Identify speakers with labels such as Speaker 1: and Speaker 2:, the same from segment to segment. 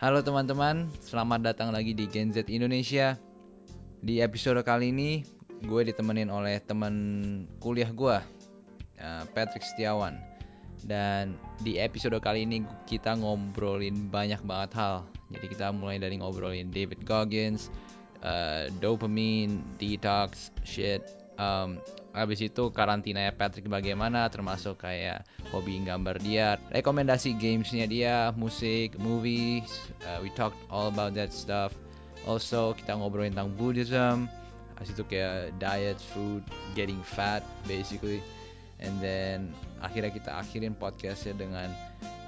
Speaker 1: Halo teman-teman, selamat datang lagi di Gen Z Indonesia. Di episode kali ini, gue ditemenin oleh teman kuliah gue, uh, Patrick Setiawan. Dan di episode kali ini kita ngobrolin banyak banget hal. Jadi kita mulai dari ngobrolin David Goggins, uh, dopamine, detox, shit. Um, habis itu karantina Patrick bagaimana, termasuk kayak hobi gambar dia, rekomendasi gamesnya dia, musik, movies. Uh, we talked all about that stuff. Also kita ngobrolin tentang Buddhism, habis itu kayak diet, food, getting fat, basically. And then akhirnya kita akhirin podcastnya dengan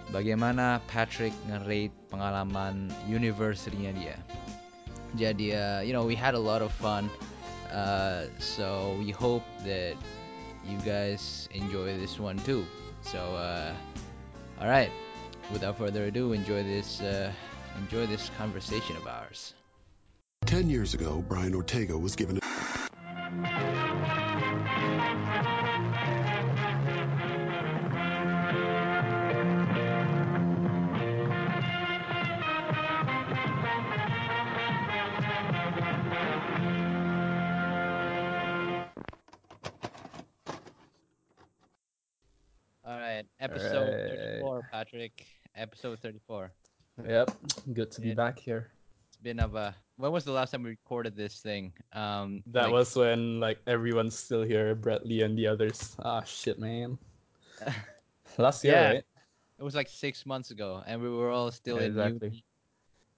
Speaker 1: bagaimana Patrick nge-rate pengalaman university-nya dia. Jadi, uh, you know, we had a lot of fun. Uh, so we hope that you guys enjoy this one too. So, uh, all right. Without further ado, enjoy this uh, enjoy this conversation of ours.
Speaker 2: Ten years ago, Brian Ortega was given. A-
Speaker 1: Episode 34.
Speaker 3: Yep, good to be
Speaker 1: Yeah.
Speaker 3: back here.
Speaker 1: It's been of a. When was the last time we recorded this thing? Um,
Speaker 3: That
Speaker 1: like-
Speaker 3: was when like everyone's still here, Brett Lee and the others. Ah, shit, man. Last year,
Speaker 1: Yeah.
Speaker 3: right?
Speaker 1: It was like six months ago, and we were all still in
Speaker 3: Exactly.
Speaker 1: uni.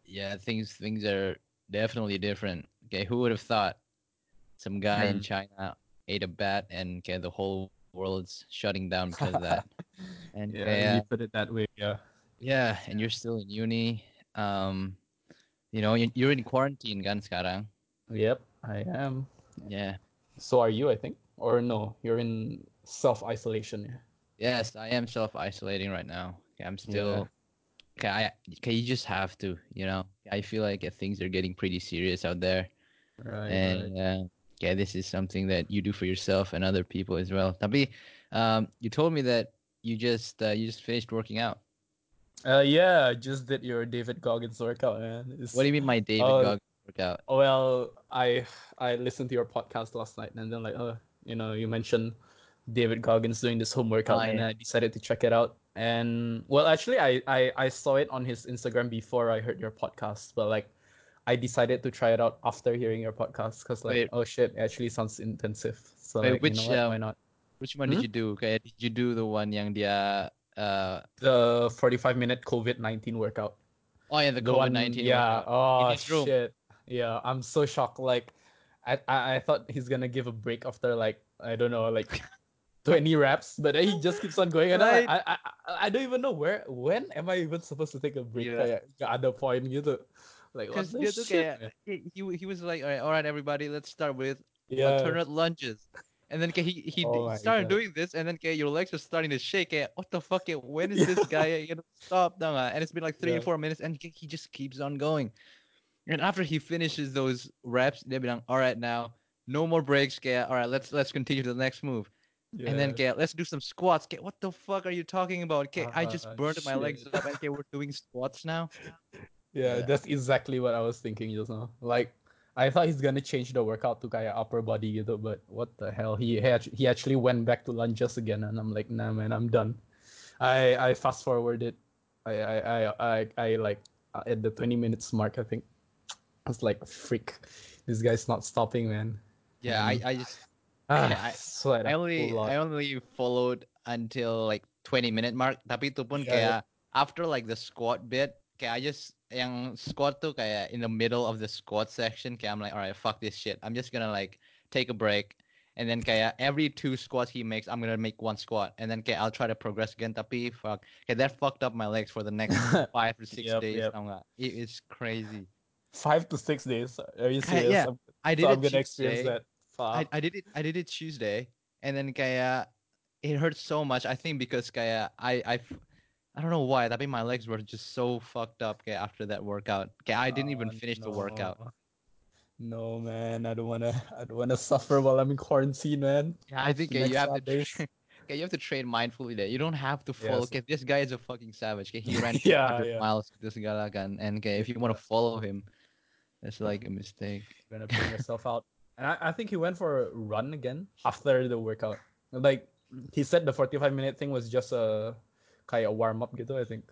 Speaker 1: Yeah, things things are definitely different. Okay, who would have thought some guy in
Speaker 3: Mhm.
Speaker 1: China ate a bat and okay, the whole world's shutting down because of that. And
Speaker 3: Yeah,
Speaker 1: yeah,
Speaker 3: you put it that way, yeah.
Speaker 1: Yeah, and you're still in uni. Um, you know, you- you're in quarantine, kan sekarang.
Speaker 3: Yep, I am.
Speaker 1: Yeah.
Speaker 3: So are you, I think? Or no, you're in self isolation. Yeah.
Speaker 1: Yes, I am self isolating right now. I'm still. Okay, I okay, you just have to, you know. I feel like uh, things are getting pretty serious out there.
Speaker 3: Right.
Speaker 1: and uh, yeah, this is something that you do for yourself and other people as well. Tapi, um, you told me that you just uh, you just finished working out.
Speaker 3: Uh, yeah, I just did your David Goggins workout, man. It's-
Speaker 1: What do you mean, my David
Speaker 3: Oh,
Speaker 1: Goggins workout?
Speaker 3: Well, I I listened to your podcast last night, and then like, uh, you know, you mentioned David Goggins doing this home workout,
Speaker 1: Oh,
Speaker 3: and. I decided to check it out. And well, actually, I, I I saw it on his Instagram before I heard your podcast, but like, I decided to try it out after hearing your podcast because like,
Speaker 1: Wait.
Speaker 3: oh shit, it actually sounds intensive. So
Speaker 1: Wait,
Speaker 3: like,
Speaker 1: which,
Speaker 3: you know what,
Speaker 1: um,
Speaker 3: why not?
Speaker 1: Which one
Speaker 3: Hmm?
Speaker 1: did you do? Okay, did you do the one yang dia? Uh,
Speaker 3: The forty-five minute COVID nineteen workout.
Speaker 1: oh yeah, the
Speaker 3: The
Speaker 1: COVID
Speaker 3: one-
Speaker 1: nineteen.
Speaker 3: Yeah. Oh
Speaker 1: his room.
Speaker 3: shit. Yeah, I'm so shocked. Like, I, I I thought he's gonna give a break after like I don't know like 20 reps, but then he just keeps on going, and
Speaker 1: Right.
Speaker 3: I, I I I don't even know where when am I even supposed to take a break?
Speaker 1: Yeah.
Speaker 3: Kayak gak ada point gitu. Like what the shit?
Speaker 1: kayak he, he he was like, all right, all right, everybody, let's start with
Speaker 3: Yeah.
Speaker 1: alternate lunges. And then he he
Speaker 3: Oh
Speaker 1: started doing this, and then kayak your legs are starting to shake. Kayak, what the fuck? kayak, When is this guy gonna stop? And it's been like three
Speaker 3: Yeah.
Speaker 1: four minutes, and he just keeps on going. And after he finishes those reps, dia bilang, all right, now no more breaks. Kayak, all right, let's let's continue to the next move. And then
Speaker 3: Yeah.
Speaker 1: kayak, let's do some squats. Kayak, what the fuck are you talking about? Kayak, I just
Speaker 3: Ah,
Speaker 1: burned my legs
Speaker 3: shit.
Speaker 1: up, kayak, we're doing squats now.
Speaker 3: yeah,
Speaker 1: yeah.
Speaker 3: that's exactly what I was thinking just now. Like I thought he's gonna change the workout to kayak upper body gitu, but what the hell? He he he actually went back to lunges again, and I'm like, nah, man, I'm done. I I fast forwarded. I I I I, I like uh, at the 20 minutes mark. I think I was like, freak, this guy's not stopping, man.
Speaker 1: Yeah, I I just
Speaker 3: Ah,
Speaker 1: Yeah, I-
Speaker 3: sweat
Speaker 1: I only. I only followed until like 20 minute mark tapi itu pun
Speaker 3: Yeah,
Speaker 1: kayak after like the squat bit kayak I just yang squat tuh kayak in the middle of the squat section kayak I'm like alright fuck this shit I'm just gonna like take a break and then kayak every two squats he makes I'm gonna make one squat and then kayak I'll try to progress again tapi fuck kayak that fucked up my legs for the next five or six
Speaker 3: Yep,
Speaker 1: days
Speaker 3: yep.
Speaker 1: tau nggak? It- it's crazy
Speaker 3: Five to six days. Are you
Speaker 1: Kayak,
Speaker 3: serious?
Speaker 1: yeah,
Speaker 3: I'm,
Speaker 1: I did
Speaker 3: so
Speaker 1: it
Speaker 3: I'm gonna experience
Speaker 1: Tuesday.
Speaker 3: that.
Speaker 1: I, I did it I did it Tuesday and then kayak it hurt so much I think because kayak I I I don't know why tapi my legs were just so fucked up kayak after that workout kayak I didn't even
Speaker 3: Oh,
Speaker 1: finish the workout
Speaker 3: no. No man, I don't wanna I don't wanna suffer while I'm in quarantine, man.
Speaker 1: yeah I think kayak you have to tra- Okay, you have to trade mindfully there. You don't have to
Speaker 3: Yes.
Speaker 1: follow. Okay, this guy is a fucking savage. Okay, he ran
Speaker 3: Yeah,
Speaker 1: 400
Speaker 3: yeah.
Speaker 1: miles to this Galagan, and okay, if you want to follow him, that's like a mistake.
Speaker 3: You're gonna bring yourself out. And I, I think he went for a run again after the workout. Like he said, the 45 minute thing was just a kind of warm up, gitu. I think.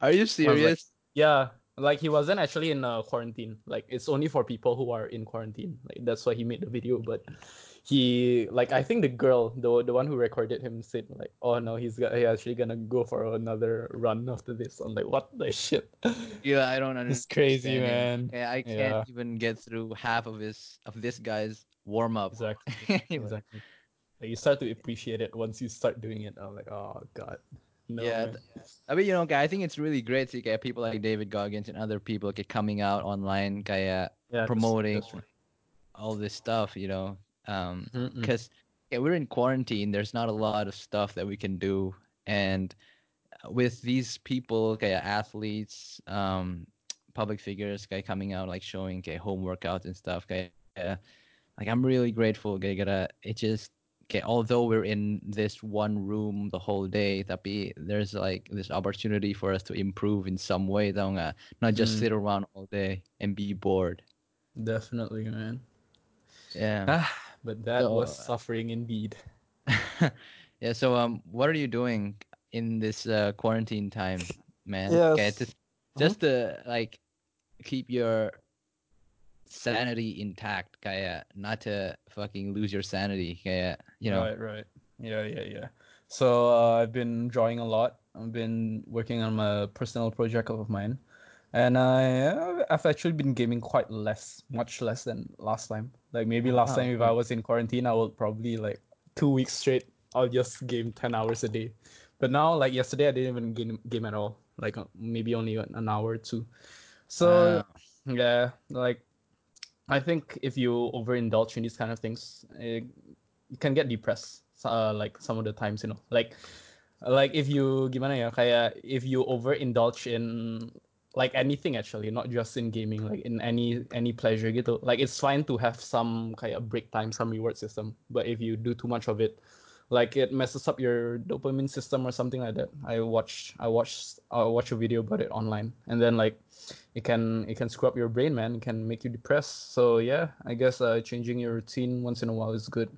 Speaker 1: Are you
Speaker 3: like-
Speaker 1: serious?
Speaker 3: Yeah, like he wasn't actually in uh, quarantine. Like it's only for people who are in quarantine. Like that's why he made the video. But he, like, I think the girl, the the one who recorded him, said like, "Oh no, he's got, he actually gonna go for another run after this." I'm like, "What the shit?"
Speaker 1: yeah, I don't understand.
Speaker 3: It's crazy,
Speaker 1: him.
Speaker 3: man.
Speaker 1: Okay, I can't
Speaker 3: Yeah.
Speaker 1: even get through half of his of this guy's warm up.
Speaker 3: Exactly. Exactly. Like you start to appreciate it once you start doing it. I'm like, oh god. No,
Speaker 1: Yeah. I mean, you know, guy, I think it's really great to get people like David Goggins and other people get coming out online, kaya
Speaker 3: yeah,
Speaker 1: promoting
Speaker 3: that's right.
Speaker 1: all this stuff, you know. Um, because yeah, we're in quarantine. There's not a lot of stuff that we can do, and uh, with these people, kaya athletes, um, public figures, kaya coming out like showing kaya home workouts and stuff, kaya like I'm really grateful. Kaya it just okay, although we're in this one room the whole day, tapi there's like this opportunity for us to improve in some way, tau nga? Not just
Speaker 3: Mm.
Speaker 1: sit around all day and be bored.
Speaker 3: Definitely, man.
Speaker 1: Yeah.
Speaker 3: Ah, but that
Speaker 1: So,
Speaker 3: was
Speaker 1: uh,
Speaker 3: suffering indeed.
Speaker 1: yeah. So um, what are you doing in this uh, quarantine time, man?
Speaker 3: Yes.
Speaker 1: Okay, just, just to like keep your sanity intact, kaya not to fucking lose your sanity, kaya you know.
Speaker 3: Right, right. Yeah, yeah, yeah. So uh, I've been drawing a lot. I've been working on my personal project of mine, and I uh, I've actually been gaming quite less, much less than last time. Like maybe last
Speaker 1: Wow,
Speaker 3: time if. I was in quarantine, I would probably like two weeks straight. I'll just game ten hours a day. But now, like yesterday, I didn't even game game at all. Like uh, maybe only an hour or two. So
Speaker 1: Ah.
Speaker 3: yeah, like I think if you overindulge in these kind of things, eh, you can get depressed. Uh, like some of the times, you know, like like if you gimana ya kayak if you overindulge in like anything actually, not just in gaming, like in any any pleasure gitu. Like it's fine to have some kayak break time, some reward system, but if you do too much of it, like it messes up your dopamine system or something like that. I watched I watched I watched a video about it online, and then like it can it can screw up your brain, man. It can make you depressed. So yeah, I guess uh, changing your routine once in a while is good,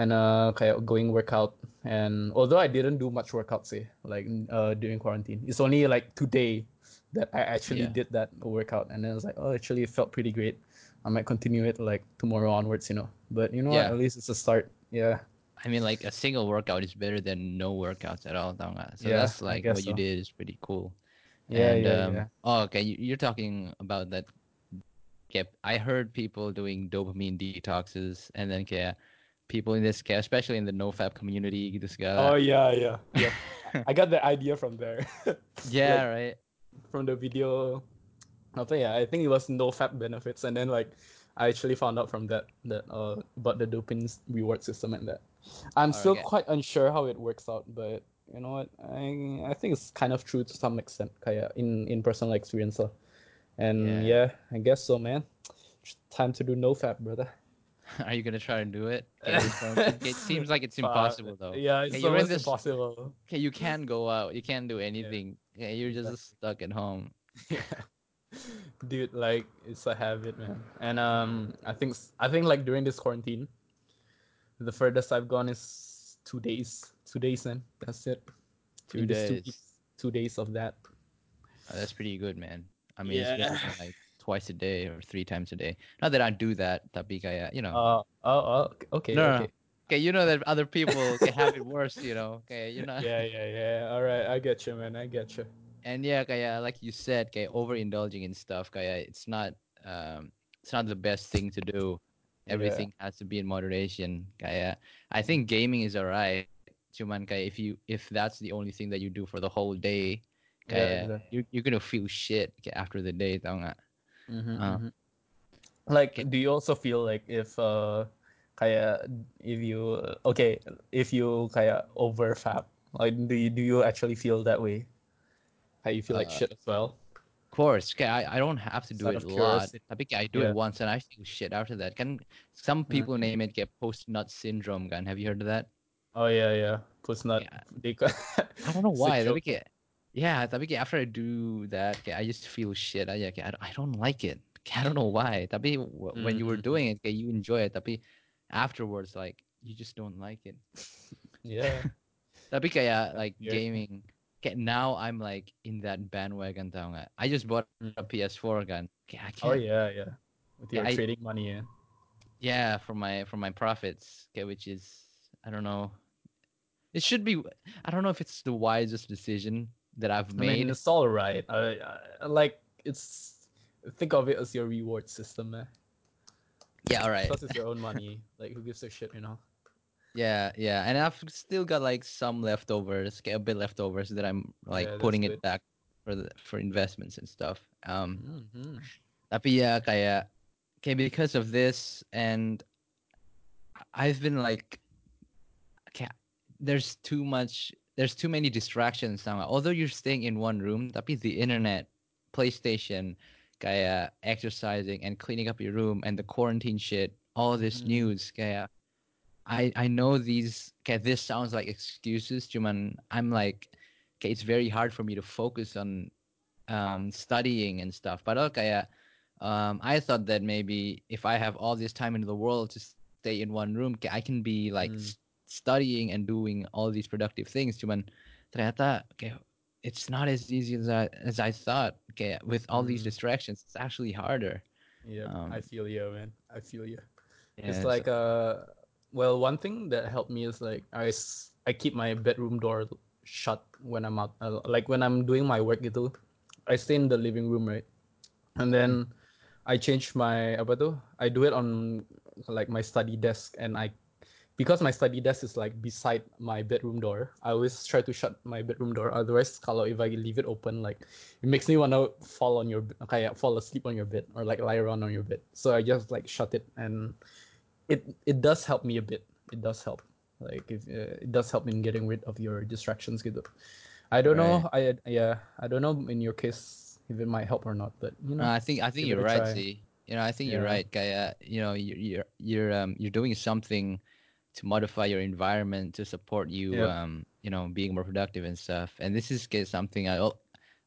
Speaker 3: and uh, kayak going workout. And although I didn't do much workout, say like uh during quarantine, it's only like today that I actually
Speaker 1: Yeah.
Speaker 3: did that workout, and then I was like, oh, actually, it felt pretty great. I might continue it like tomorrow onwards, you know. But you know
Speaker 1: Yeah.
Speaker 3: what? At least it's a start. Yeah.
Speaker 1: I mean, like a single workout is better than no workouts at all, nga? So
Speaker 3: Yeah,
Speaker 1: that's like what you did is pretty cool.
Speaker 3: Yeah,
Speaker 1: and,
Speaker 3: yeah,
Speaker 1: um,
Speaker 3: yeah.
Speaker 1: Oh, okay. You, you're talking about that. Okay, I heard people doing dopamine detoxes, and then kaya people in this, kaya, especially in the NoFap community, gitu
Speaker 3: Oh yeah, yeah, yeah. I got the idea from there.
Speaker 1: yeah,
Speaker 3: like,
Speaker 1: right.
Speaker 3: from the video. Apa Yeah, I think it was NoFap benefits, and then like I actually found out from that that uh about the dopamine reward system and that. I'm
Speaker 1: Alright,
Speaker 3: still
Speaker 1: okay.
Speaker 3: quite unsure how it works out, but you know what? I I think it's kind of true to some extent, kaya in in personal experience lah. And
Speaker 1: Yeah.
Speaker 3: yeah. I guess so, man. Time to do NoFap, brother.
Speaker 1: Are you gonna try to do it? Okay, this quarantine- okay, it seems like it's impossible though.
Speaker 3: Yeah, it's
Speaker 1: you're
Speaker 3: almost
Speaker 1: this-
Speaker 3: impossible.
Speaker 1: Okay, you can't go out. You can't do anything. Okay, you're just
Speaker 3: exactly.
Speaker 1: stuck at home.
Speaker 3: Yeah, dude like it's a habit man and um i think s- i think like during this quarantine the furthest i've gone is two days two days man that's it
Speaker 1: Two
Speaker 3: In this
Speaker 1: days.
Speaker 3: weeks, two days of that
Speaker 1: Oh, that's pretty good, man. I mean, it's better
Speaker 3: Yeah.
Speaker 1: than like twice a day or three times a day. Not that I do that, tapi kaya, you know.
Speaker 3: uh oh, oh okay
Speaker 1: No, no, no.
Speaker 3: okay
Speaker 1: Okay, you know that other people can have it worse, you know. Okay, you're not.
Speaker 3: yeah yeah yeah all right i get you man i get you
Speaker 1: And yeah, kaya like you said, kaya overindulging in stuff, kaya it's not um it's not the best thing to do.
Speaker 3: Yeah.
Speaker 1: Everything has to be in moderation. Kaya I think gaming is alright. Cuman kaya if you if that's the only thing that you do for the whole day,
Speaker 3: Yeah,
Speaker 1: kaya
Speaker 3: exactly.
Speaker 1: you're, you're gonna feel shit kaya after the day, tau nga.
Speaker 3: Mhm,
Speaker 1: Uh,
Speaker 3: mhm. like do you also feel like if uh kaya if you okay if you kaya over fap like do you do you actually feel that way how you feel like
Speaker 1: Uh,
Speaker 3: shit as well
Speaker 1: Of course, kaya I, I don't have to do it a lot. Tapi I do
Speaker 3: Yeah.
Speaker 1: it once and I feel shit after that. Can some people
Speaker 3: Mhm.
Speaker 1: name it get post nut syndrome? Kan have you heard of that?
Speaker 3: Oh yeah, yeah. Puss nut.
Speaker 1: Yeah. I don't know why. Tapi kayak, yeah, tapi kayak after I do that, kayak I just feel shit aja. Kayak I don't, I don't like it. Kayak I don't know why. Tapi w- when you were
Speaker 3: Mm.
Speaker 1: doing it, kayak you enjoy it. Tapi afterwards, like you just don't like it.
Speaker 3: Yeah.
Speaker 1: Tapi kayak like
Speaker 3: Yeah.
Speaker 1: gaming. Kayak now I'm like in that bandwagon tau nggak? I just bought
Speaker 3: Mm.
Speaker 1: a PS4 kan. Kayak
Speaker 3: Oh yeah, yeah. With
Speaker 1: Yeah,
Speaker 3: your
Speaker 1: I-
Speaker 3: trading money, yeah.
Speaker 1: Yeah, from my from my profits, okay, which is I don't know. It should be. I don't know if it's the wisest decision that I've
Speaker 3: I mean,
Speaker 1: made.
Speaker 3: it's all right. I, I like it's. Think of it as your reward system, man.
Speaker 1: yeah, all right.
Speaker 3: Plus, it's your own money. Like, who gives a shit, you know?
Speaker 1: Yeah, yeah, and I've still got like some leftovers, okay, a bit leftovers that I'm like
Speaker 3: Yeah,
Speaker 1: putting
Speaker 3: good.
Speaker 1: it back for the for investments and stuff. Um,
Speaker 3: Mm-hmm.
Speaker 1: tapi ya kayak kayak because of this and I've been like there's too much there's too many distractions now. Although you're staying in one room, that tapi the internet, PlayStation, kayak exercising and cleaning up your room and the quarantine shit, all this
Speaker 3: Mm.
Speaker 1: news, kayak I I know these kayak this sounds like excuses, cuman I'm like kayak it's very hard for me to focus on um studying and stuff. Padahal kayak um I thought that maybe if I have all this time in the world to stay in one room, I can be like
Speaker 3: Mm.
Speaker 1: Studying and doing all these productive things. Cuman ternyata kayak it's not as easy as I as I thought. Okay, with all these
Speaker 3: Mm.
Speaker 1: distractions, it's actually harder.
Speaker 3: Yeah,
Speaker 1: Um,
Speaker 3: I feel you, man. I feel you.
Speaker 1: Yeah,
Speaker 3: it's like uh, well, one thing that helped me is like I I keep my bedroom door shut when I'm out. Uh, like when I'm doing my work gitu, I stay in the living room, right? And then I change my apa tuh? I do it on like my study desk, and I because my study desk is like beside my bedroom door. I always try to shut my bedroom door. Otherwise, kalau if I leave it open, like it makes me wanna fall on your kayak fall asleep on your bed or like lie around on your bed. So I just like shut it, and it it does help me a bit. It does help. Like if uh, it does help in getting rid of your distractions gitu. I don't know. I yeah. I don't know in your case if it might help or not, but you know.
Speaker 1: No, I think I think you're right.
Speaker 3: try.
Speaker 1: See, you know, I think you're right, Kaya. You know, you're you're you're um you're doing something to modify your environment to support you
Speaker 3: Yep.
Speaker 1: um you know being more productive and stuff. And this is something I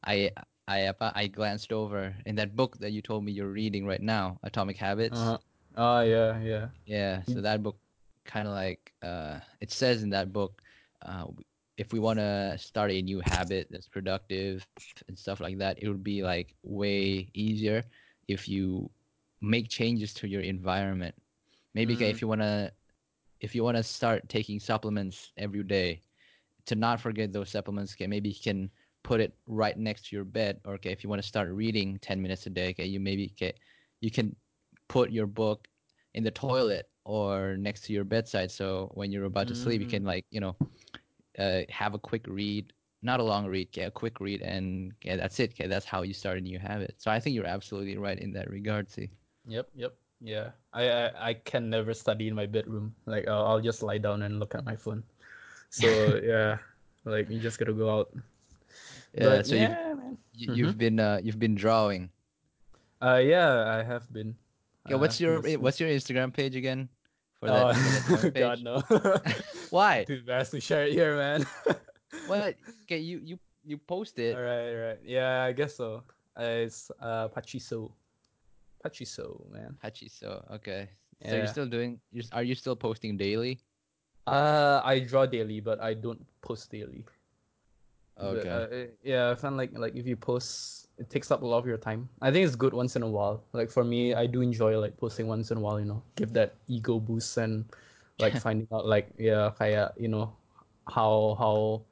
Speaker 1: I I I glanced over in that book that you told me you're reading right now, Atomic Habits.
Speaker 3: Uh-huh. Oh yeah, yeah.
Speaker 1: Yeah, so
Speaker 3: Mm.
Speaker 1: that book kind of like uh it says in that book uh if we want to start a new habit that's productive and stuff like that, it would be like way easier if you make changes to your environment. Maybe okay, if you want to if you want to start taking supplements every day, to not forget those supplements, okay, maybe you can put it right next to your bed or okay, if you want to start reading 10 minutes a day, okay, you maybe okay, you can put your book in the toilet or next to your bedside so when you're about to sleep you can like you know uh, have a quick read not a long read okay, a quick read and okay, that's it okay, that's how you start a new habit. So i think you're absolutely right in that regard see?
Speaker 3: Yep, yep. Yeah. I, I I can never study in my bedroom. Like I'll, I'll just lie down and look at my phone. So yeah, like you just gotta go out.
Speaker 1: yeah
Speaker 3: But
Speaker 1: so you've,
Speaker 3: yeah, man.
Speaker 1: you, you've been uh, you've been drawing
Speaker 3: Uh, yeah, I have been.
Speaker 1: okay, what's
Speaker 3: Uh,
Speaker 1: your
Speaker 3: since-
Speaker 1: what's your instagram page again for
Speaker 3: Oh,
Speaker 1: that, for that drawing page
Speaker 3: God no.
Speaker 1: why
Speaker 3: Too embarrassed to share it here, man.
Speaker 1: what okay you you you post it
Speaker 3: all right, all right. Yeah, I guess so. Uh, it's uh Pachiso. Pachiso, man.
Speaker 1: Hachiso. Okay. So you're still doing? You're, are you still posting daily?
Speaker 3: Uh, I draw daily, but I don't post daily.
Speaker 1: Okay.
Speaker 3: uh, uh, yeah, I find like like if you post, it takes up a lot of your time. I think it's good once in a while. Like for me, I do enjoy like posting once in a while. You know, give that ego boost and like finding out like yeah, kayak you know how how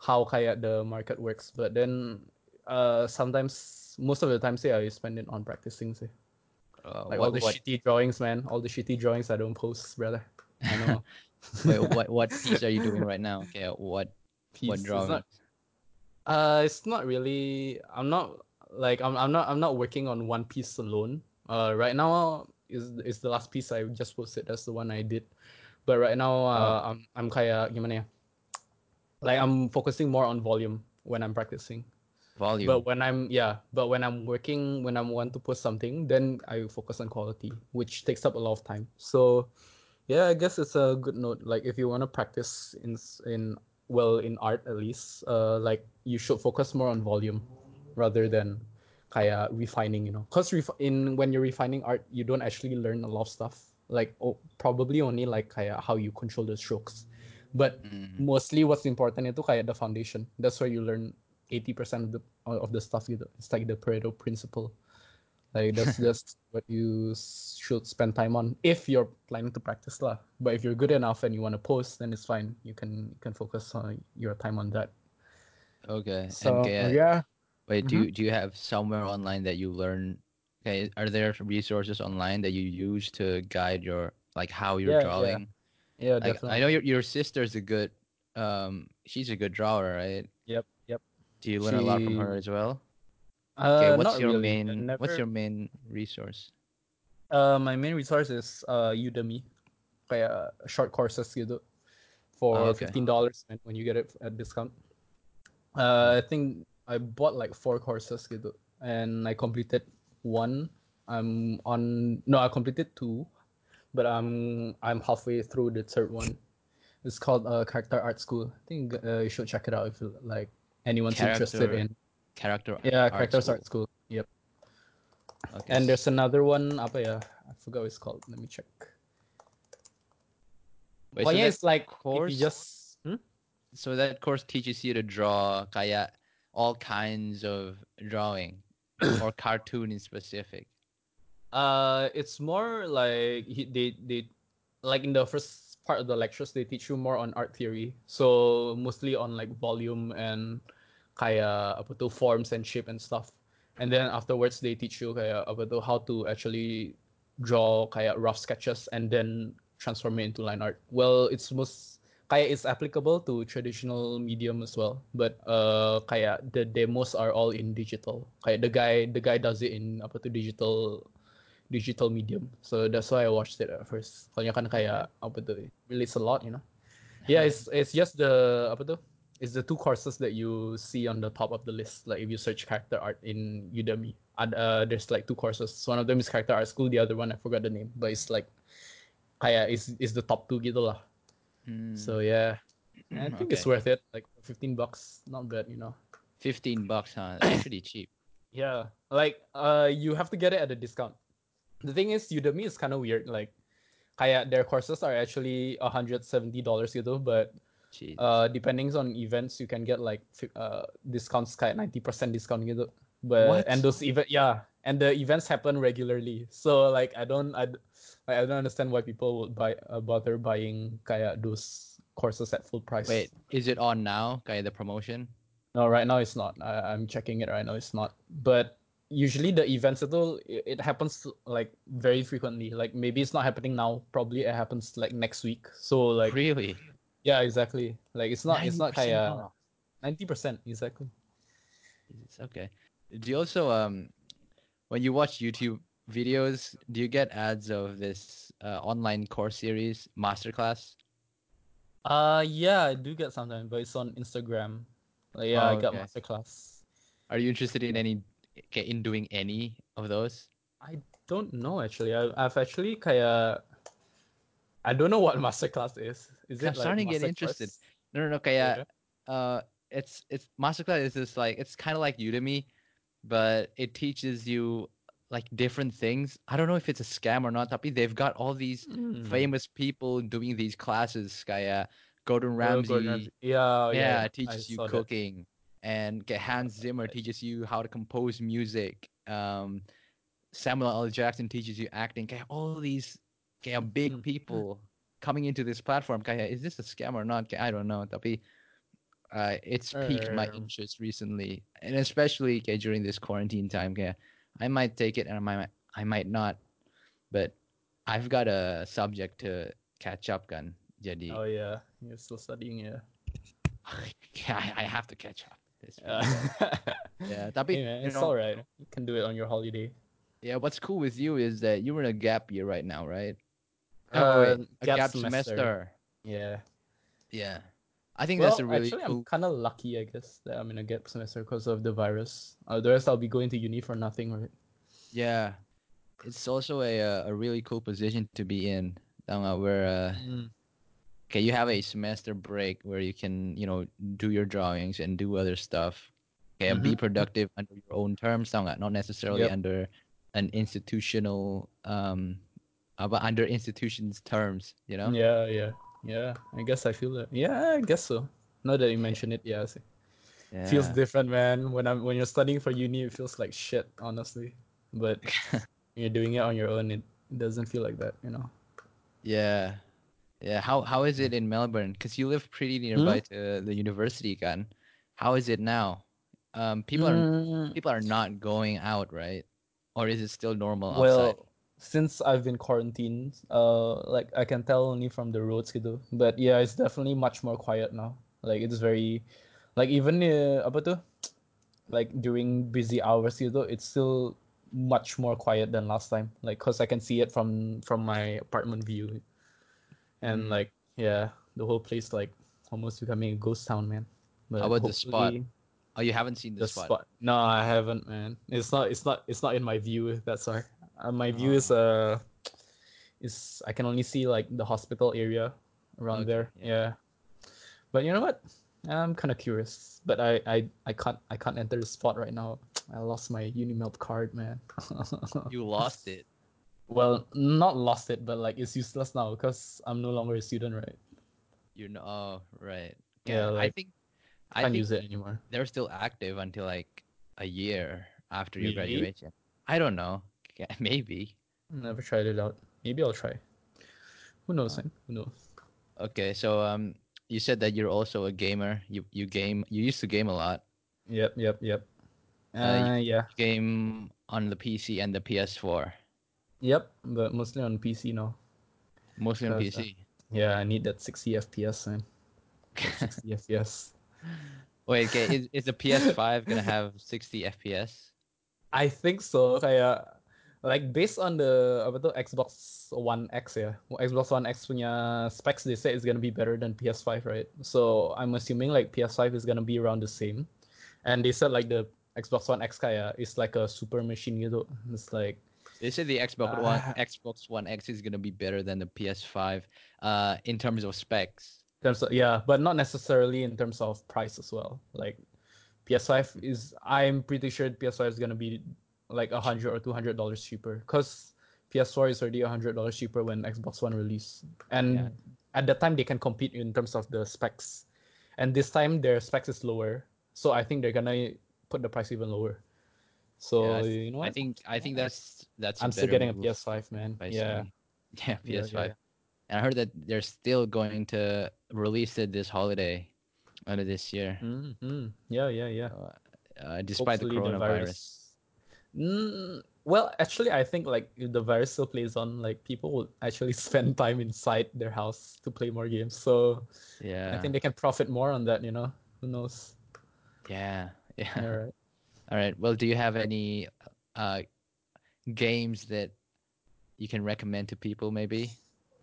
Speaker 3: how kayak the market works. But then uh sometimes most of the time say I spend it on practicing. Say
Speaker 1: Uh,
Speaker 3: like all the
Speaker 1: what,
Speaker 3: shitty drawings, man. All the shitty drawings I don't post, brother. I know.
Speaker 1: wait, what what piece are you doing right now? Okay. What
Speaker 3: Piece.
Speaker 1: what
Speaker 3: It's not- Uh, it's not really. I'm not like I'm. I'm not. I'm not working on one piece alone. Uh, right now is is the last piece I just posted. That's the one I did. But right now, uh, I'm I'm gimana ya? Like I'm focusing more on volume when I'm practicing.
Speaker 1: Volume.
Speaker 3: But when I'm yeah, but when I'm working, when I want to post something, then I focus on quality, which takes up a lot of time. So, Yeah, I guess it's a good note. Like if you want to practice in in well in art at least, uh, like you should focus more on volume rather than kaya refining. You know, cause ref- in when you're refining art, you don't actually learn a lot of stuff. Like oh, probably only like kaya how you control the strokes, but
Speaker 1: Mm.
Speaker 3: mostly what's important itu kayak the foundation. That's where you learn eighty percent of the of the stuff. Gitu. It's like the Pareto principle. Like that's just what you should spend time on if you're planning to practice lah. But if you're good enough and you want to post, then it's fine. You can you can focus on your time on that.
Speaker 1: Okay.
Speaker 3: So yeah,
Speaker 1: wait, do
Speaker 3: Mhm.
Speaker 1: you do you have somewhere online that you learn? Okay, are there resources online that you use to guide your like how you're
Speaker 3: Yeah, yeah.
Speaker 1: drawing?
Speaker 3: yeah,
Speaker 1: Like
Speaker 3: definitely.
Speaker 1: I know your your sister's a good um she's a good drawer, right? Do you learn a lot from her as well? Okay,
Speaker 3: Uh,
Speaker 1: what's your
Speaker 3: really.
Speaker 1: Main
Speaker 3: Never,
Speaker 1: what's your main resource?
Speaker 3: Uh, my main resource is uh Udemy, kayak short courses gitu, for
Speaker 1: Oh, okay.
Speaker 3: fifteen dollars when you get it at discount. Uh, I think I bought like four courses gitu, and I completed one. I'm on no, I completed two, but I'm I'm halfway through the third one. It's called uh, Character Art School. I think uh, you should check it out if you, like anyone's interested in.
Speaker 1: Character
Speaker 3: Yeah,
Speaker 1: art
Speaker 3: Characters
Speaker 1: school.
Speaker 3: Art School. Yep.
Speaker 1: Okay.
Speaker 3: And there's another one. Apa ya? I forgot what it's called. Let me check.
Speaker 1: Wait, so
Speaker 3: Pokoknya
Speaker 1: that
Speaker 3: it's like
Speaker 1: course
Speaker 3: you just hmm?
Speaker 1: so that course teaches you to draw kaya all kinds of drawing or cartoon in specific.
Speaker 3: Uh, it's more like they they like in the first part of the lectures they teach you more on art theory. So mostly on like volume and kaya apa tuh forms and shape and stuff. And then afterwards they teach you kaya apa tuh how to actually draw kaya rough sketches and then transform it into line art. Well, it's most kaya it's applicable to traditional medium as well, but uh kaya the demos are all in digital. Kaya the guy the guy does it in apa tuh digital digital medium. So that's why I watched it at first. Soalnya kan kayak apa tuh relates a lot, you know. Yeah, it's it's just the apa tuh? It's the two courses that you see on the top of the list. Like if you search character art in Udemy, and uh, there's like two courses. One of them is character art school. The other one I forgot the name, but it's like kayak is is the top two gitu lah.
Speaker 1: Hmm,
Speaker 3: So yeah, I think it's worth it. Like fifteen bucks, not bad, you know.
Speaker 1: 15 bucks, huh? That's pretty cheap.
Speaker 3: Yeah, like uh, you have to get it at a discount. The thing is, Udemy is kind of weird. Like, kayak their courses are actually hundred seventy dollars gitu, but
Speaker 1: Jeez.
Speaker 3: uh, depending on events, you can get like uh discounts kayak ninety percent discount gitu. But
Speaker 1: What?
Speaker 3: and those event yeah, and the events happen regularly. So like I don't I, I don't understand why people would buy uh, bother buying kayak those courses at full price.
Speaker 1: Wait, is it on now? Kaya the promotion?
Speaker 3: No, right now it's not. I, I'm checking it right now. It's not. But usually the events itu it, it happens like very frequently. Like maybe it's not happening now. Probably it happens like next week. So like
Speaker 1: really?
Speaker 3: yeah, exactly. Like it's not. It's not
Speaker 1: 90%
Speaker 3: ninety percent exactly.
Speaker 1: It's okay. Do you also um when you watch YouTube videos, do you get ads of this uh, online course series masterclass?
Speaker 3: Uh yeah, I do get sometimes, but it's on Instagram. Like yeah, I
Speaker 1: Oh,
Speaker 3: got masterclass.
Speaker 1: Are you interested in any okay, in doing any of those?
Speaker 3: I don't know actually. I, I've actually kaya. I don't know what masterclass is. Is it? I'm like
Speaker 1: starting to get interested. No, no, no. Kaya, uh, it's it's masterclass is just like it's kind of like Udemy, but it teaches you like different things. I don't know if it's a scam or not. Tapi they've got all these
Speaker 3: Hmm.
Speaker 1: famous people doing these classes. Kaya Gordon
Speaker 3: Oh,
Speaker 1: Ramsay,
Speaker 3: Gordon Ramsay. Yeah, yeah,
Speaker 1: yeah,
Speaker 3: yeah. I
Speaker 1: teaches you
Speaker 3: cooking. that.
Speaker 1: And kaya Hans Zimmer teaches you how to compose music. Um, Samuel L. Jackson teaches you acting. Kaya all these kaya big
Speaker 3: Mm.
Speaker 1: people coming into this platform. Kaya is this a scam or not? I don't know. Tapi uh, it's piqued my
Speaker 3: Um,
Speaker 1: interest recently, and especially kaya during this quarantine time. Kaya I might take it and I might I might not, but I've got a subject to catch up kan. Jadi
Speaker 3: Oh yeah, you're still studying, yeah.
Speaker 1: yeah, I, I have to catch up. This week.
Speaker 3: Yeah,
Speaker 1: Yeah, tapi
Speaker 3: hey, man, it's
Speaker 1: know,
Speaker 3: alright. You can do it on your holiday.
Speaker 1: yeah. What's cool with you is that you're in a gap year right now, right? Oh,
Speaker 3: Uh,
Speaker 1: wait, a
Speaker 3: gap
Speaker 1: gap,
Speaker 3: semester.
Speaker 1: semester.
Speaker 3: Yeah.
Speaker 1: Yeah, I think
Speaker 3: Well,
Speaker 1: that's a really
Speaker 3: actually,
Speaker 1: cool.
Speaker 3: I'm kind of lucky, I guess, that I'm in a gap semester because of the virus. Otherwise, I'll be going to uni for nothing, right?
Speaker 1: Yeah, it's also a uh, a really cool position to be in. Tau nggak, where uh,
Speaker 3: Mm.
Speaker 1: Okay, you have a semester break where you can, you know, do your drawings and do other stuff. Okay, and be productive under your own terms. Not necessarily
Speaker 3: Yep.
Speaker 1: under an institutional, um, but under institutions' terms, you know?
Speaker 3: Yeah, yeah, yeah. I guess I feel that. Yeah, I guess so. Now that you mention it, yeah, see. feels different, man. When I'm when you're studying for uni, it feels like shit, honestly. But when you're doing it on your own, it doesn't feel like that, you know.
Speaker 1: Yeah. Yeah. How how is it in Melbourne? Because you live pretty nearby
Speaker 3: Hmm?
Speaker 1: to the university, kan? How is it now? Um, people are
Speaker 3: Mm,
Speaker 1: people are not going out, right? Or is it still normal outside?
Speaker 3: well, since I've been quarantined, uh, like I can tell only from the roads, gitu. But yeah, it's definitely much more quiet now. Like it's very, like even uh, apa tuh, like during busy hours, gitu, it's still much more quiet than last time. Like, cause I can see it from from my apartment view. And like yeah, the whole place like almost becoming a ghost town, man. But
Speaker 1: How about the spot? Oh, you haven't seen the,
Speaker 3: The spot. No, I haven't, man. It's not. It's not. It's not in my view. That's why. Uh, my view is uh, is I can only see like the hospital area around
Speaker 1: Okay,
Speaker 3: there.
Speaker 1: yeah.
Speaker 3: Yeah. But you know what? I'm kind of curious, but I, I I can't I can't enter the spot right now. I lost my Unimelb card, man.
Speaker 1: You lost it.
Speaker 3: Well, not lost it, but like it's useless now because I'm no longer a student, right?
Speaker 1: You know. Oh, right.
Speaker 3: Yeah,
Speaker 1: I
Speaker 3: like,
Speaker 1: think I
Speaker 3: Can't
Speaker 1: think
Speaker 3: use it anymore.
Speaker 1: they're still active until like a year after your
Speaker 3: Really?
Speaker 1: graduation. I don't know. Yeah, Maybe.
Speaker 3: Never tried it out. Maybe I'll try. Who knows, man? Who knows?
Speaker 1: Okay, so um, you said that you're also a gamer. You you game. You used to game a lot.
Speaker 3: Yep, yep, yep.
Speaker 1: Uh,
Speaker 3: Uh, yeah,
Speaker 1: game on the PC and the PS4,
Speaker 3: yep, but mostly on PC now.
Speaker 1: mostly on
Speaker 3: Cause, uh,
Speaker 1: PC.
Speaker 3: Yeah, I need that 60 FPS, man. 60 FPS.
Speaker 1: Wait, okay, is is the PS5 gonna have 60 FPS?
Speaker 3: I think so. Kayak like based on the apa tuh Xbox One X ya. Xbox One X punya specs they say it's gonna be better than PS5, right? So I'm assuming like PS5 is gonna be around the same. And they said like the Xbox One X kayak is like a super machine gitu. It's like
Speaker 1: They said the Xbox One
Speaker 3: Ah.
Speaker 1: Xbox One X is gonna be better than the PS5, uh, in terms of specs.
Speaker 3: terms of yeah, but not necessarily in terms of price as well. Like PS5 is I'm pretty sure PS5 is gonna be like a hundred or two hundred dollars cheaper because PS4 is already a hundred dollars cheaper when Xbox One released, and
Speaker 1: Yeah.
Speaker 3: at that time they can compete in terms of the specs, and this time their specs is lower, so I think they're gonna put the price even lower. So
Speaker 1: Yeah, I
Speaker 3: you know what?
Speaker 1: I think I think that's that's.
Speaker 3: I'm still getting a PS5, man. Yeah.
Speaker 1: Yeah,
Speaker 3: Yeah,
Speaker 1: PS5.
Speaker 3: yeah.
Speaker 1: And I heard that they're still going to release it this holiday, under this year,
Speaker 3: hmm Yeah, yeah, yeah.
Speaker 1: uh, uh, despite the
Speaker 3: Hopefully
Speaker 1: coronavirus.
Speaker 3: Mm, well, actually, I think like if the virus still plays on, like people will actually spend time inside their house to play more games. So
Speaker 1: Yeah.
Speaker 3: I think they can profit more on that. You know, who knows?
Speaker 1: Yeah. Yeah.
Speaker 3: All right.
Speaker 1: All right. Well, do you have any uh games that you can recommend to people maybe?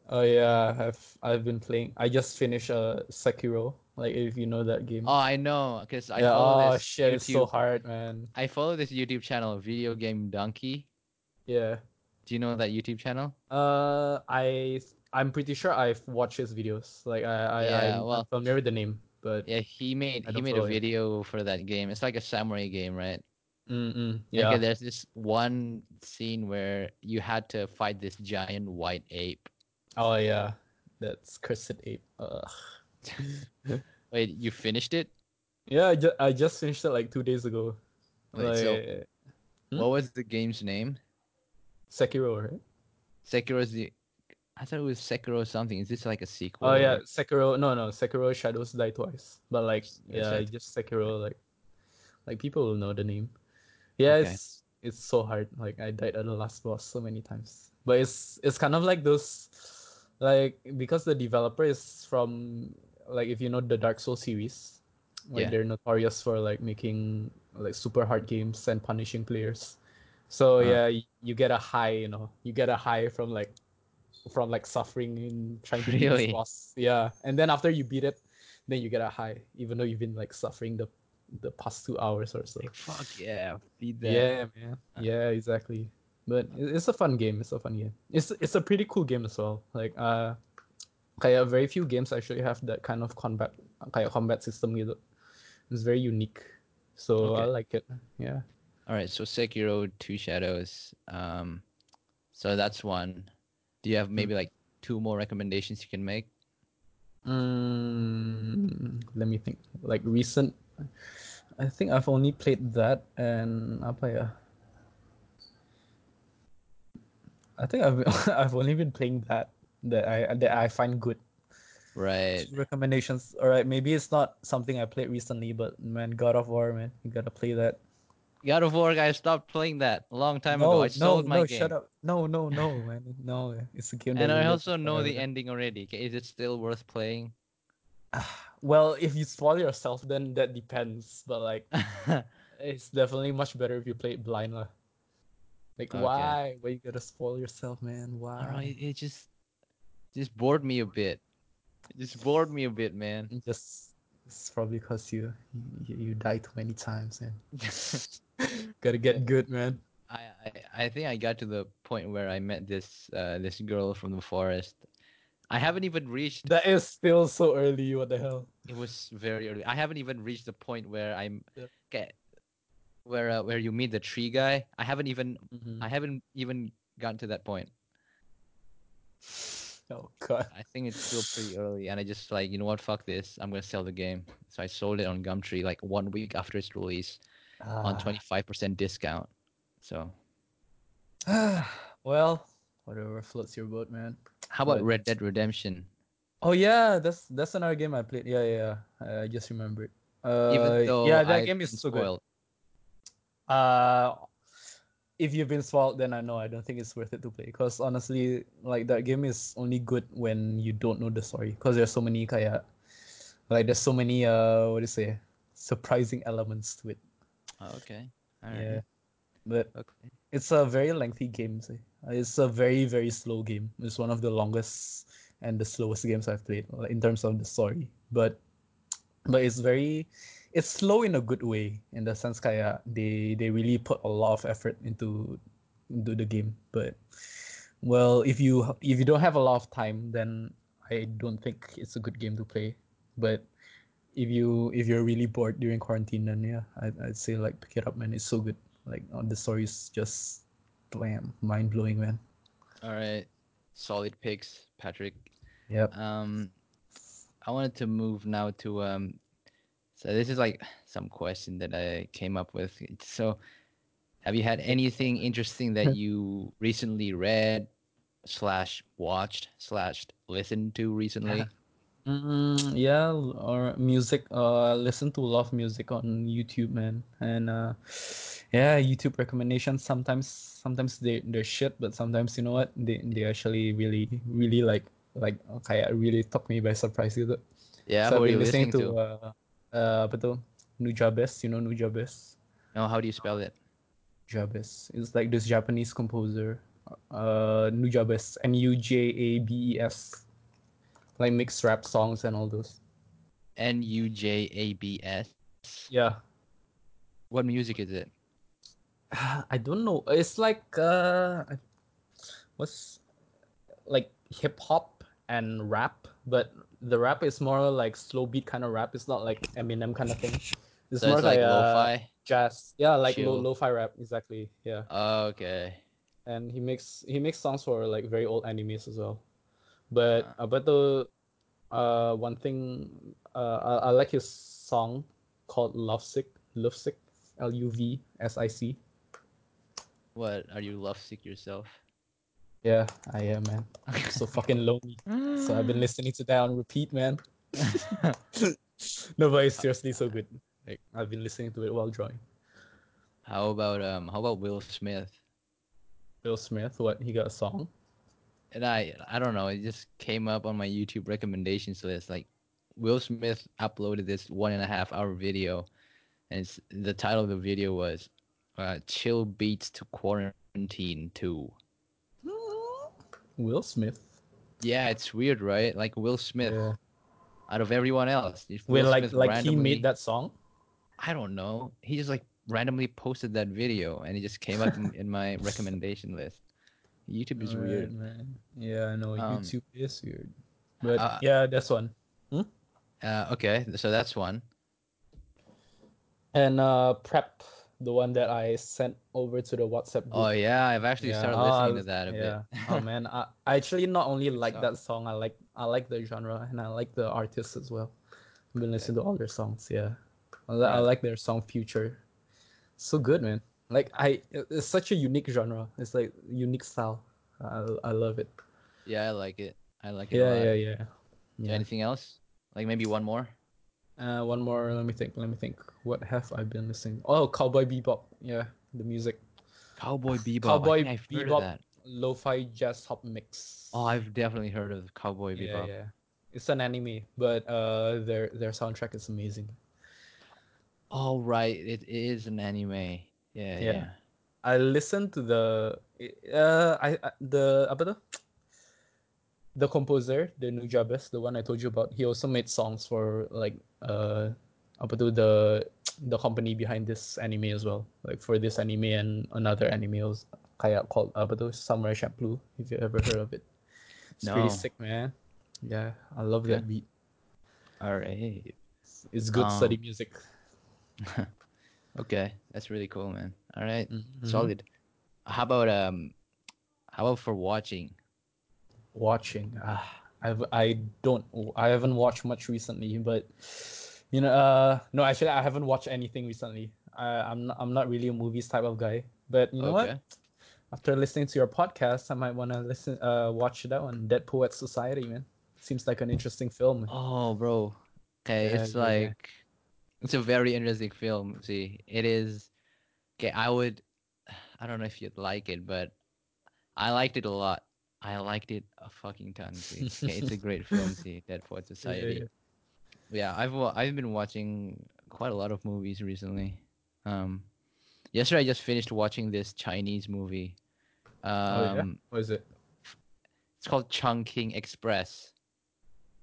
Speaker 3: Oh yeah, I've I've been playing. I just finished uh Sekiro. Like if you know that game.
Speaker 1: Oh, I know cuz I
Speaker 3: yeah.
Speaker 1: follow
Speaker 3: Oh
Speaker 1: this
Speaker 3: shit, it's so
Speaker 1: YouTube
Speaker 3: hard, man.
Speaker 1: I follow this YouTube channel, Video Game Dunkey.
Speaker 3: Yeah.
Speaker 1: Do you know that YouTube channel?
Speaker 3: Uh, I I'm pretty sure I've watched his videos. Like I I
Speaker 1: Yeah,
Speaker 3: I'm,
Speaker 1: well-
Speaker 3: I'm familiar with the name, but
Speaker 1: Yeah, he made he made a video for that game. It's like a samurai game, right?
Speaker 3: Mm-mm,
Speaker 1: Yeah.
Speaker 3: yeah.
Speaker 1: there's this one scene where you had to fight this giant white ape.
Speaker 3: Oh yeah, that's cursed ape. Ugh.
Speaker 1: Wait, you finished it?
Speaker 3: Yeah, I, ju- I just finished it like two days ago.
Speaker 1: Wait, so
Speaker 3: Hmm?
Speaker 1: what was the game's name?
Speaker 3: Sekiro, right?
Speaker 1: Sekiro's the I thought it was Sekiro or something. Is this like a sequel?
Speaker 3: Oh
Speaker 1: or-
Speaker 3: yeah, Sekiro. No, no, Sekiro Shadows Die Twice. But like, yeah, just Sekiro. Like, like people will know the name. Yeah,
Speaker 1: Okay.
Speaker 3: it's it's so hard. Like I died at the last boss so many times. But it's it's kind of like those, like because the developer is from like if you know the Dark Souls series, like
Speaker 1: Yeah.
Speaker 3: they're notorious for like making like super hard games and punishing players. So
Speaker 1: Uh.
Speaker 3: yeah, y- you get a high, you know, you get a high from like from like suffering in trying to beat
Speaker 1: Really?
Speaker 3: this boss. Yeah, and then after you beat it, then you get a high, even though you've been like suffering the the past two hours or so.
Speaker 1: Fuck yeah, beat that.
Speaker 3: Yeah, man. Yeah, exactly. but it's a fun game. It's a fun game. It's it's a pretty cool game as well. Like uh, kaya very few games actually have that kind of combat kaya combat system gitu. It's very unique. So I like it. Yeah.
Speaker 1: All right, so Sekiro, Two Shadows. Um, so that's one. Do you have maybe like two more recommendations you can make?
Speaker 3: Mm, let me think. Like recent, I think I've only played that and apa ya? I think I've I've only been playing that that I that I find good.
Speaker 1: Right.
Speaker 3: Recommendations. All right, maybe it's not something I played recently, but man, God of War, man, you gotta play that.
Speaker 1: God of War, I stopped playing that a long time
Speaker 3: no,
Speaker 1: ago. I
Speaker 3: no,
Speaker 1: sold my
Speaker 3: no,
Speaker 1: game.
Speaker 3: shut up. No, no, no, man, no. It's a game.
Speaker 1: And I also know the ending already. Okay, Is it still worth playing?
Speaker 3: Well, if you spoil yourself, then that depends. But like, it's definitely much better if you play it blind lah. Like
Speaker 1: Okay.
Speaker 3: why? Why you gotta spoil yourself, man? Why?
Speaker 1: know. It, it just just bored me a bit. It just bored me a bit, man.
Speaker 3: Just it's probably because you, you you die too many times, and gotta get good, man.
Speaker 1: I, I I think I got to the point where I met this uh this girl from the forest. I haven't even reached.
Speaker 3: That is still so early. What the hell?
Speaker 1: It was very early. I haven't even reached the point where I'm
Speaker 3: Yeah.
Speaker 1: okay, where uh, where you meet the tree guy. I haven't even
Speaker 3: Mhm.
Speaker 1: I haven't even gotten to that point.
Speaker 3: Oh god.
Speaker 1: I think it's still pretty early, and I just like you know what, fuck this. I'm gonna sell the game. So I sold it on Gumtree like one week after its release on
Speaker 3: Ah.
Speaker 1: twenty five percent discount. So
Speaker 3: well, whatever floats your boat, man.
Speaker 1: how about Red Dead Redemption?
Speaker 3: Oh yeah, that's that's another game I played. Yeah, yeah, yeah. I just remembered. Uh,
Speaker 1: Even though
Speaker 3: yeah, that
Speaker 1: I've
Speaker 3: game is so good. Uh, if you've been spoiled, then I know I don't think it's worth it to play. Because honestly, like that game is only good when you don't know the story. Because there's so many kaya, like there's so many uh, what do you say, surprising elements to it.
Speaker 1: Oh, okay. All right.
Speaker 3: Yeah, but
Speaker 1: Okay.
Speaker 3: it's a very lengthy game. Say. It's a very very slow game. It's one of the longest and the slowest games I've played in terms of the story. But but it's very it's slow in a good way in the sense kaya they they really put a lot of effort into into the game. But well, if you if you don't have a lot of time, then I don't think it's a good game to play. But if you if you're really bored during quarantine, then yeah, I'd, I'd say like pick it up, man. It's so good. Like uh, the story is just blam, mind blowing, man.
Speaker 1: All right. Solid picks, Patrick.
Speaker 3: Yep.
Speaker 1: Um, I wanted to move now to um. So this is like some question that I came up with. So, have you had anything interesting that you recently read, slash watched, slash listened to recently?
Speaker 3: Mm, yeah, or music. Uh, listen to a lot of music on YouTube, man, and uh, yeah, YouTube recommendations. Sometimes, sometimes they they're shit, but sometimes you know what, they they actually really really like like okay, really took me by surprise gitu.
Speaker 1: Yeah,
Speaker 3: so I've
Speaker 1: are you
Speaker 3: been listening
Speaker 1: listening to?
Speaker 3: to uh, uh, apa tuh? Nujabes, you know Nujabes?
Speaker 1: No, how do you spell it?
Speaker 3: Nujabes. It's like this Japanese composer. Uh, Nujabes, N U J A B E S. Like mixed rap songs and all those.
Speaker 1: N U J A B S.
Speaker 3: Yeah.
Speaker 1: What music is it?
Speaker 3: I don't know. It's like uh, what's like hip hop and rap, but the rap is more like slow beat kind of rap. It's not like Eminem kind of thing. It's
Speaker 1: So
Speaker 3: more
Speaker 1: it's like
Speaker 3: uh,
Speaker 1: lo-fi.
Speaker 3: jazz. Yeah, like lo lo-fi rap. Exactly. Yeah.
Speaker 1: Okay.
Speaker 3: and he makes he makes songs for like very old animes as well. But
Speaker 1: Ah.
Speaker 3: about the uh one thing uh I, I like his song called Lovesick Lovesick L U V S I C.
Speaker 1: What are you lovesick yourself?
Speaker 3: Yeah, I am man. I'm so fucking lonely. So I've been listening to that on repeat, man. no, but it's seriously so good. Like I've been listening to it while drawing.
Speaker 1: How about um? How about Will Smith?
Speaker 3: Will Smith, what he got a song?
Speaker 1: And I I don't know. It just came up on my YouTube recommendations list. Like Will Smith uploaded this one and a half hour video, and it's the title of the video was uh, "Chill Beats to Quarantine 2.
Speaker 3: Will Smith.
Speaker 1: Yeah, it's weird, right? Like Will Smith,
Speaker 3: Yeah.
Speaker 1: out of everyone else, if
Speaker 3: Wait,
Speaker 1: Will
Speaker 3: like
Speaker 1: Smith
Speaker 3: like he made that song?
Speaker 1: I don't know. He just like randomly posted that video, and it just came up in, in my recommendation list. YouTube is weird.
Speaker 3: man. Yeah, I know
Speaker 1: Um,
Speaker 3: YouTube is weird. But
Speaker 1: uh,
Speaker 3: yeah, that's one.
Speaker 1: Uh, okay, so that's one.
Speaker 3: And uh prep, the one that I sent over to the WhatsApp group.
Speaker 1: Oh yeah, I've actually
Speaker 3: Yeah,
Speaker 1: started
Speaker 3: oh,
Speaker 1: listening
Speaker 3: I-
Speaker 1: to that a
Speaker 3: yeah.
Speaker 1: bit.
Speaker 3: oh man, I, I actually not only like
Speaker 1: song.
Speaker 3: that song, I like I like the genre and I like the artists as well. I've been listening to all their songs. Yeah, I, I like their song Future. So good, man. Like I, it's such a unique genre. It's like unique style. I I love it.
Speaker 1: Yeah, I like it. I like it a
Speaker 3: Yeah,
Speaker 1: lot.
Speaker 3: yeah, yeah. Yeah.
Speaker 1: Anything else? Like maybe one more?
Speaker 3: Uh, one more. Let me think. Let me think. What have I been listening? Oh, Cowboy Bebop. Yeah, the music.
Speaker 1: Cowboy Bebop.
Speaker 3: Cowboy
Speaker 1: I think I've heard
Speaker 3: Bebop. Lo-fi jazz hop mix.
Speaker 1: Oh, I've definitely heard of Cowboy
Speaker 3: yeah,
Speaker 1: Bebop.
Speaker 3: yeah. It's an anime, but uh, their their soundtrack is amazing.
Speaker 1: Oh right, it is an anime. Yeah,
Speaker 3: Yeah.
Speaker 1: yeah.
Speaker 3: I listened to the uh I, I the apa tuh? The composer, the new Nujabes, the one I told you about, he also made songs for like uh apa tuh the the company behind this anime as well. Like for this anime and another anime was kayak called apa tuh Samurai Champloo, if you ever heard of it. It's
Speaker 1: No.
Speaker 3: pretty sick, man. Yeah, I love that beat.
Speaker 1: All right.
Speaker 3: It's good study
Speaker 1: Um,
Speaker 3: music.
Speaker 1: Okay, that's really cool, man. All right,
Speaker 3: Mhm.
Speaker 1: solid. How about um, how about for watching?
Speaker 3: Watching ah, I've, i don't i haven't watched much recently but you know uh no actually i haven't watched anything recently I, i'm not i'm not really a movies type of guy but you know
Speaker 1: Okay.
Speaker 3: what after listening to your podcast i might want to listen uh watch that one dead poet society man seems like an interesting film
Speaker 1: Oh, bro. Okay,
Speaker 3: Yeah,
Speaker 1: it's
Speaker 3: yeah, yeah.
Speaker 1: like it's a very interesting film. See, it is. Okay, I would. I don't know if you'd like it, but I liked it a lot. I liked it a fucking ton. See, okay, it's a great film. See, Dead Poet
Speaker 3: Yeah,
Speaker 1: Society.
Speaker 3: yeah.
Speaker 1: Yeah, I've I've been watching quite a lot of movies recently. Um, yesterday I just finished watching this Chinese movie. Um,
Speaker 3: oh yeah what is it
Speaker 1: it's called Chungking Express.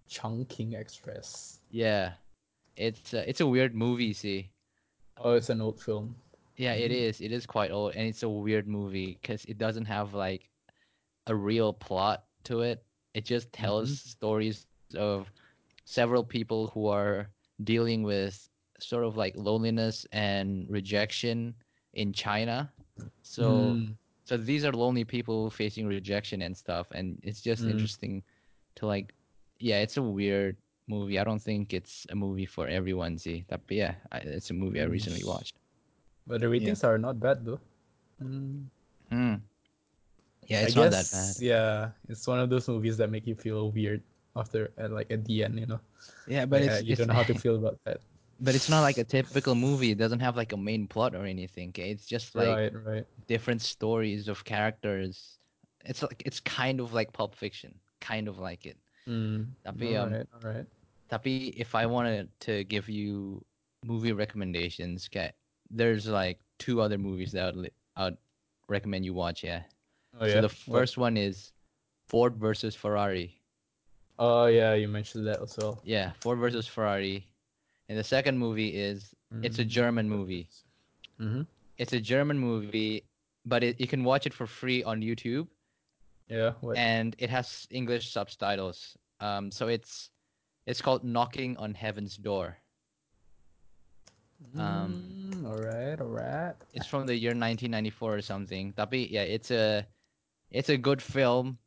Speaker 3: chungking express
Speaker 1: Yeah, it's a, it's a weird movie. See,
Speaker 3: oh it's an old film
Speaker 1: yeah, it is. It is quite old, and it's a weird movie because it doesn't have like a real plot to it. It just tells stories of several people who are dealing with sort of like loneliness and rejection in China. So
Speaker 3: Mm,
Speaker 1: so these are lonely people facing rejection and stuff and it's just
Speaker 3: Mm.
Speaker 1: interesting to like yeah, it's a weird movie. I don't think it's a movie for everyone, see. Tapi yeah, I, it's a movie I recently watched.
Speaker 3: but the ratings are not bad though Mm.
Speaker 1: Yeah, it's
Speaker 3: I
Speaker 1: not
Speaker 3: guess,
Speaker 1: that bad.
Speaker 3: Yeah, it's one of those movies that make you feel weird after, like at the end, you know.
Speaker 1: Yeah, but
Speaker 3: Like,
Speaker 1: it's,
Speaker 3: uh, you
Speaker 1: it's
Speaker 3: don't know how to feel about that.
Speaker 1: but it's not like a typical movie. It doesn't have like a main plot or anything. Okay, it's just like
Speaker 3: right, right.
Speaker 1: different stories of characters. It's like it's kind of like Pulp Fiction, kind of like it.
Speaker 3: Mm.
Speaker 1: Tapi um,
Speaker 3: Alright, alright.
Speaker 1: tapi if I wanted to give you movie recommendations, okay, there's like two other movies that I would, li- I would recommend you watch. Yeah.
Speaker 3: Oh
Speaker 1: so
Speaker 3: yeah.
Speaker 1: the
Speaker 3: What?
Speaker 1: first one is Ford versus Ferrari.
Speaker 3: Oh yeah, you mentioned that also.
Speaker 1: Yeah, Ford versus Ferrari. And the second movie is it's a German movie.
Speaker 3: Mm-hmm.
Speaker 1: It's a German movie, but it, you can watch it for free on YouTube.
Speaker 3: Yeah. What?
Speaker 1: and it has English subtitles. Um, so it's it's called Knocking on Heaven's Door. Um,
Speaker 3: Mm, alright, alright.
Speaker 1: it's from the year 1994 or something. Tapi yeah, it's a it's a good film.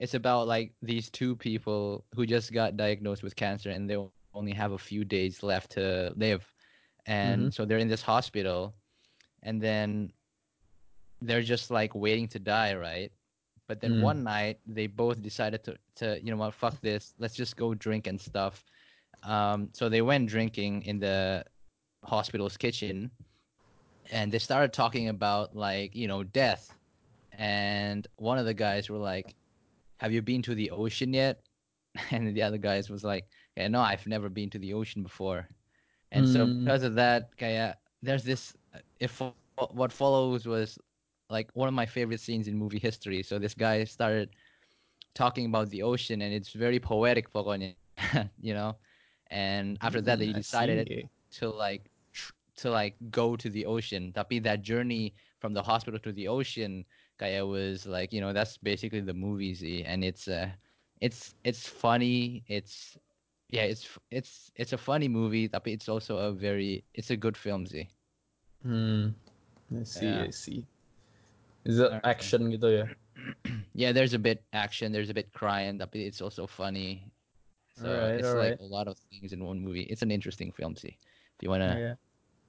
Speaker 1: It's about like these two people who just got diagnosed with cancer and they only have a few days left to live. And so they're in this hospital and then they're just like waiting to die, right? But then
Speaker 3: Mm.
Speaker 1: one night they both decided to to you know what, fuck this. Let's just go drink and stuff. Um, so they went drinking in the hospital's kitchen and they started talking about like you know death and one of the guys were like have you been to the ocean yet and the other guys was like yeah no i've never been to the ocean before and so
Speaker 3: Mm.
Speaker 1: because of that kaya there's this if what follows was like one of my favorite scenes in movie history so this guy started talking about the ocean and it's very poetic pokoknya, you know and after that they
Speaker 3: Mm, I
Speaker 1: decided
Speaker 3: see.
Speaker 1: to like to like go to the ocean. Tapi that journey from the hospital to the ocean, kaya was like you know that's basically the movie sih, and it's uh, it's it's funny. It's yeah, it's it's it's a funny movie, tapi it's also a very it's a good film sih.
Speaker 3: Hmm. I see.
Speaker 1: Yeah.
Speaker 3: I see. Is it action gitu ya?
Speaker 1: Yeah, there's a bit action, there's a bit crying, tapi it's also funny. So
Speaker 3: Alright,
Speaker 1: it's like
Speaker 3: alright.
Speaker 1: a lot of things in one movie. It's an interesting film, see. If you wanna
Speaker 3: Yeah.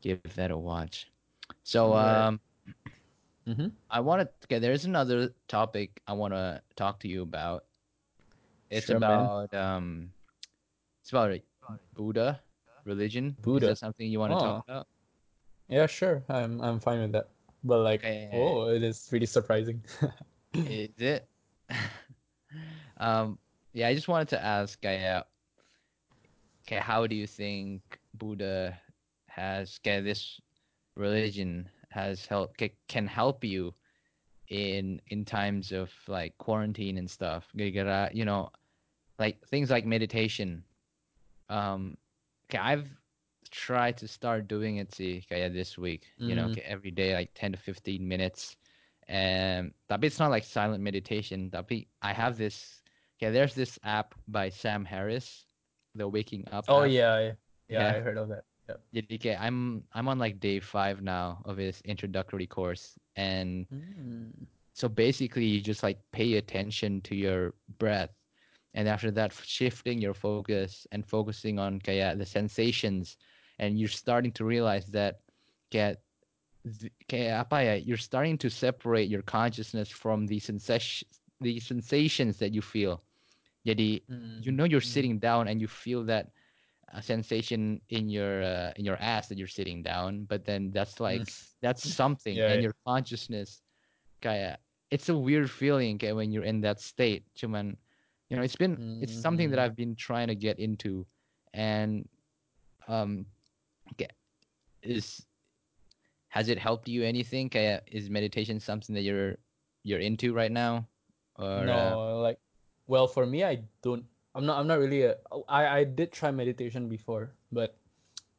Speaker 1: give that a watch. So um
Speaker 3: Mm-hmm.
Speaker 1: I wanna okay, there's another topic I wanna talk to you about. It's
Speaker 3: Sure, man.
Speaker 1: about um it's about Buddha, religion.
Speaker 3: Buddha.
Speaker 1: Is that something you wanna
Speaker 3: Oh.
Speaker 1: talk about?
Speaker 3: Yeah, sure. I'm I'm fine with that. But like,
Speaker 1: Okay.
Speaker 3: oh, it is really surprising.
Speaker 1: Is it? um, yeah, I just wanted to ask, Gaia. Okay, how do you think Buddha has, okay, this religion has help can help you in in times of like quarantine and stuff? You know, like things like meditation. Um, okay, I've tried to start doing it, see, kaya this week. You know,
Speaker 3: Mm.
Speaker 1: okay, every day like ten to fifteen minutes. And tapi it's not like silent meditation. Tapi I have this. Okay, there's this app by Sam Harris, the Waking Up.
Speaker 3: oh yeah, yeah, yeah,
Speaker 1: Yeah.
Speaker 3: I heard of that. Yep.
Speaker 1: Jadi kayak I'm I'm on like day five now of his introductory course, and
Speaker 3: Mm.
Speaker 1: so basically you just like pay attention to your breath, and after that shifting your focus and focusing on kayak the sensations, and you're starting to realize that kayak th- kayak apa ya you're starting to separate your consciousness from the sensation the sensations that you feel. Jadi you know you're
Speaker 3: Mm.
Speaker 1: sitting down and you feel that uh, sensation in your uh, in your ass that you're sitting down but then that's like that's something
Speaker 3: Yeah,
Speaker 1: and
Speaker 3: yeah.
Speaker 1: your consciousness kaya it's a weird feeling kaya when you're in that state cuman you know it's been it's something that
Speaker 3: Mhm.
Speaker 1: I've been trying to get into and um is has it helped you anything kaya is meditation something that you're you're into right now or
Speaker 3: no,
Speaker 1: uh,
Speaker 3: like, well, for me, I don't. I'm not. I'm not really. A, I I did try meditation before, but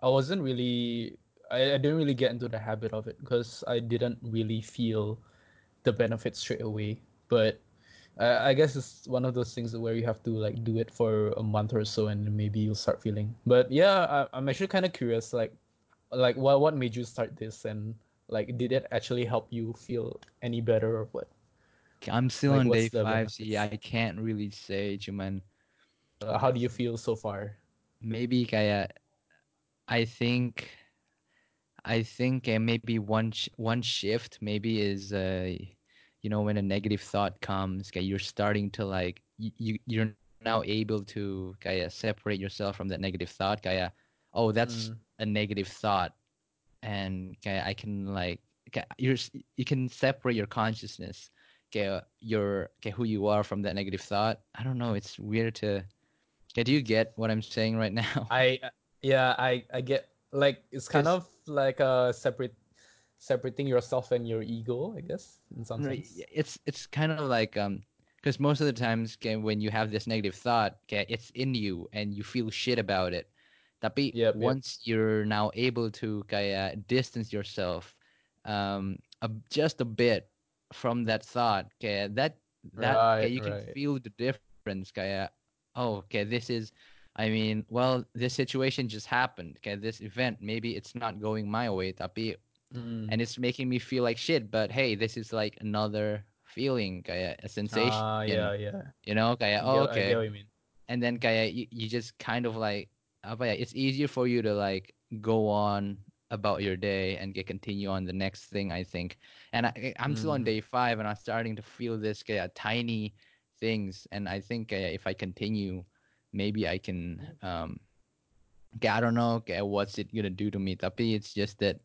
Speaker 3: I wasn't really. I, I didn't really get into the habit of it because I didn't really feel the benefits straight away. But I, I guess it's one of those things where you have to like do it for a month or so, and maybe you'll start feeling. But yeah, I, I'm actually kind of curious. Like, like what what made you start this, and like, did it actually help you feel any better or what?
Speaker 1: I'm still
Speaker 3: Like,
Speaker 1: on day five see I can't really say cuman
Speaker 3: Uh, how do you feel so far?
Speaker 1: maybe kaya I think I think uh, maybe one sh- one shift maybe is uh you know when a negative thought comes kaya you're starting to like you, you you're now able to kaya separate yourself from that negative thought kaya oh that's
Speaker 3: Mm.
Speaker 1: a negative thought and kaya I can like kaya you're you can separate your consciousness kaya your kaya who you are from that negative thought I don't know it's weird to kaya do you get what I'm saying right now?
Speaker 3: I yeah, I I get like it's kind of like a separate separating yourself and your ego, I guess, in some sense.
Speaker 1: it's it's kind of like um because most of the times okay, when you have this negative thought okay, it's in you and you feel shit about it. Tapi
Speaker 3: Yep, yep.
Speaker 1: once you're now able to kaya distance yourself um a, just a bit from that thought okay, that that kaya,
Speaker 3: Right,
Speaker 1: you can feel the difference kaya oh okay this is I mean well this situation just happened okay this event maybe it's not going my way tapi
Speaker 3: Mm.
Speaker 1: and it's making me feel like shit but hey this is like another feeling kaya a sensation
Speaker 3: Ah, yeah, yeah.
Speaker 1: you know kaya oh
Speaker 3: get, I
Speaker 1: okay
Speaker 3: get what you mean.
Speaker 1: and then kaya you, you just kind of like apa ya, it's easier for you to like go on about your day and get continue on the next thing i think and I, i'm still on
Speaker 3: Mm.
Speaker 1: day five and i'm starting to feel this kaya tiny things and i think kaya if i continue maybe i can um i don't know kaya, what's it gonna do to me tapi it's just that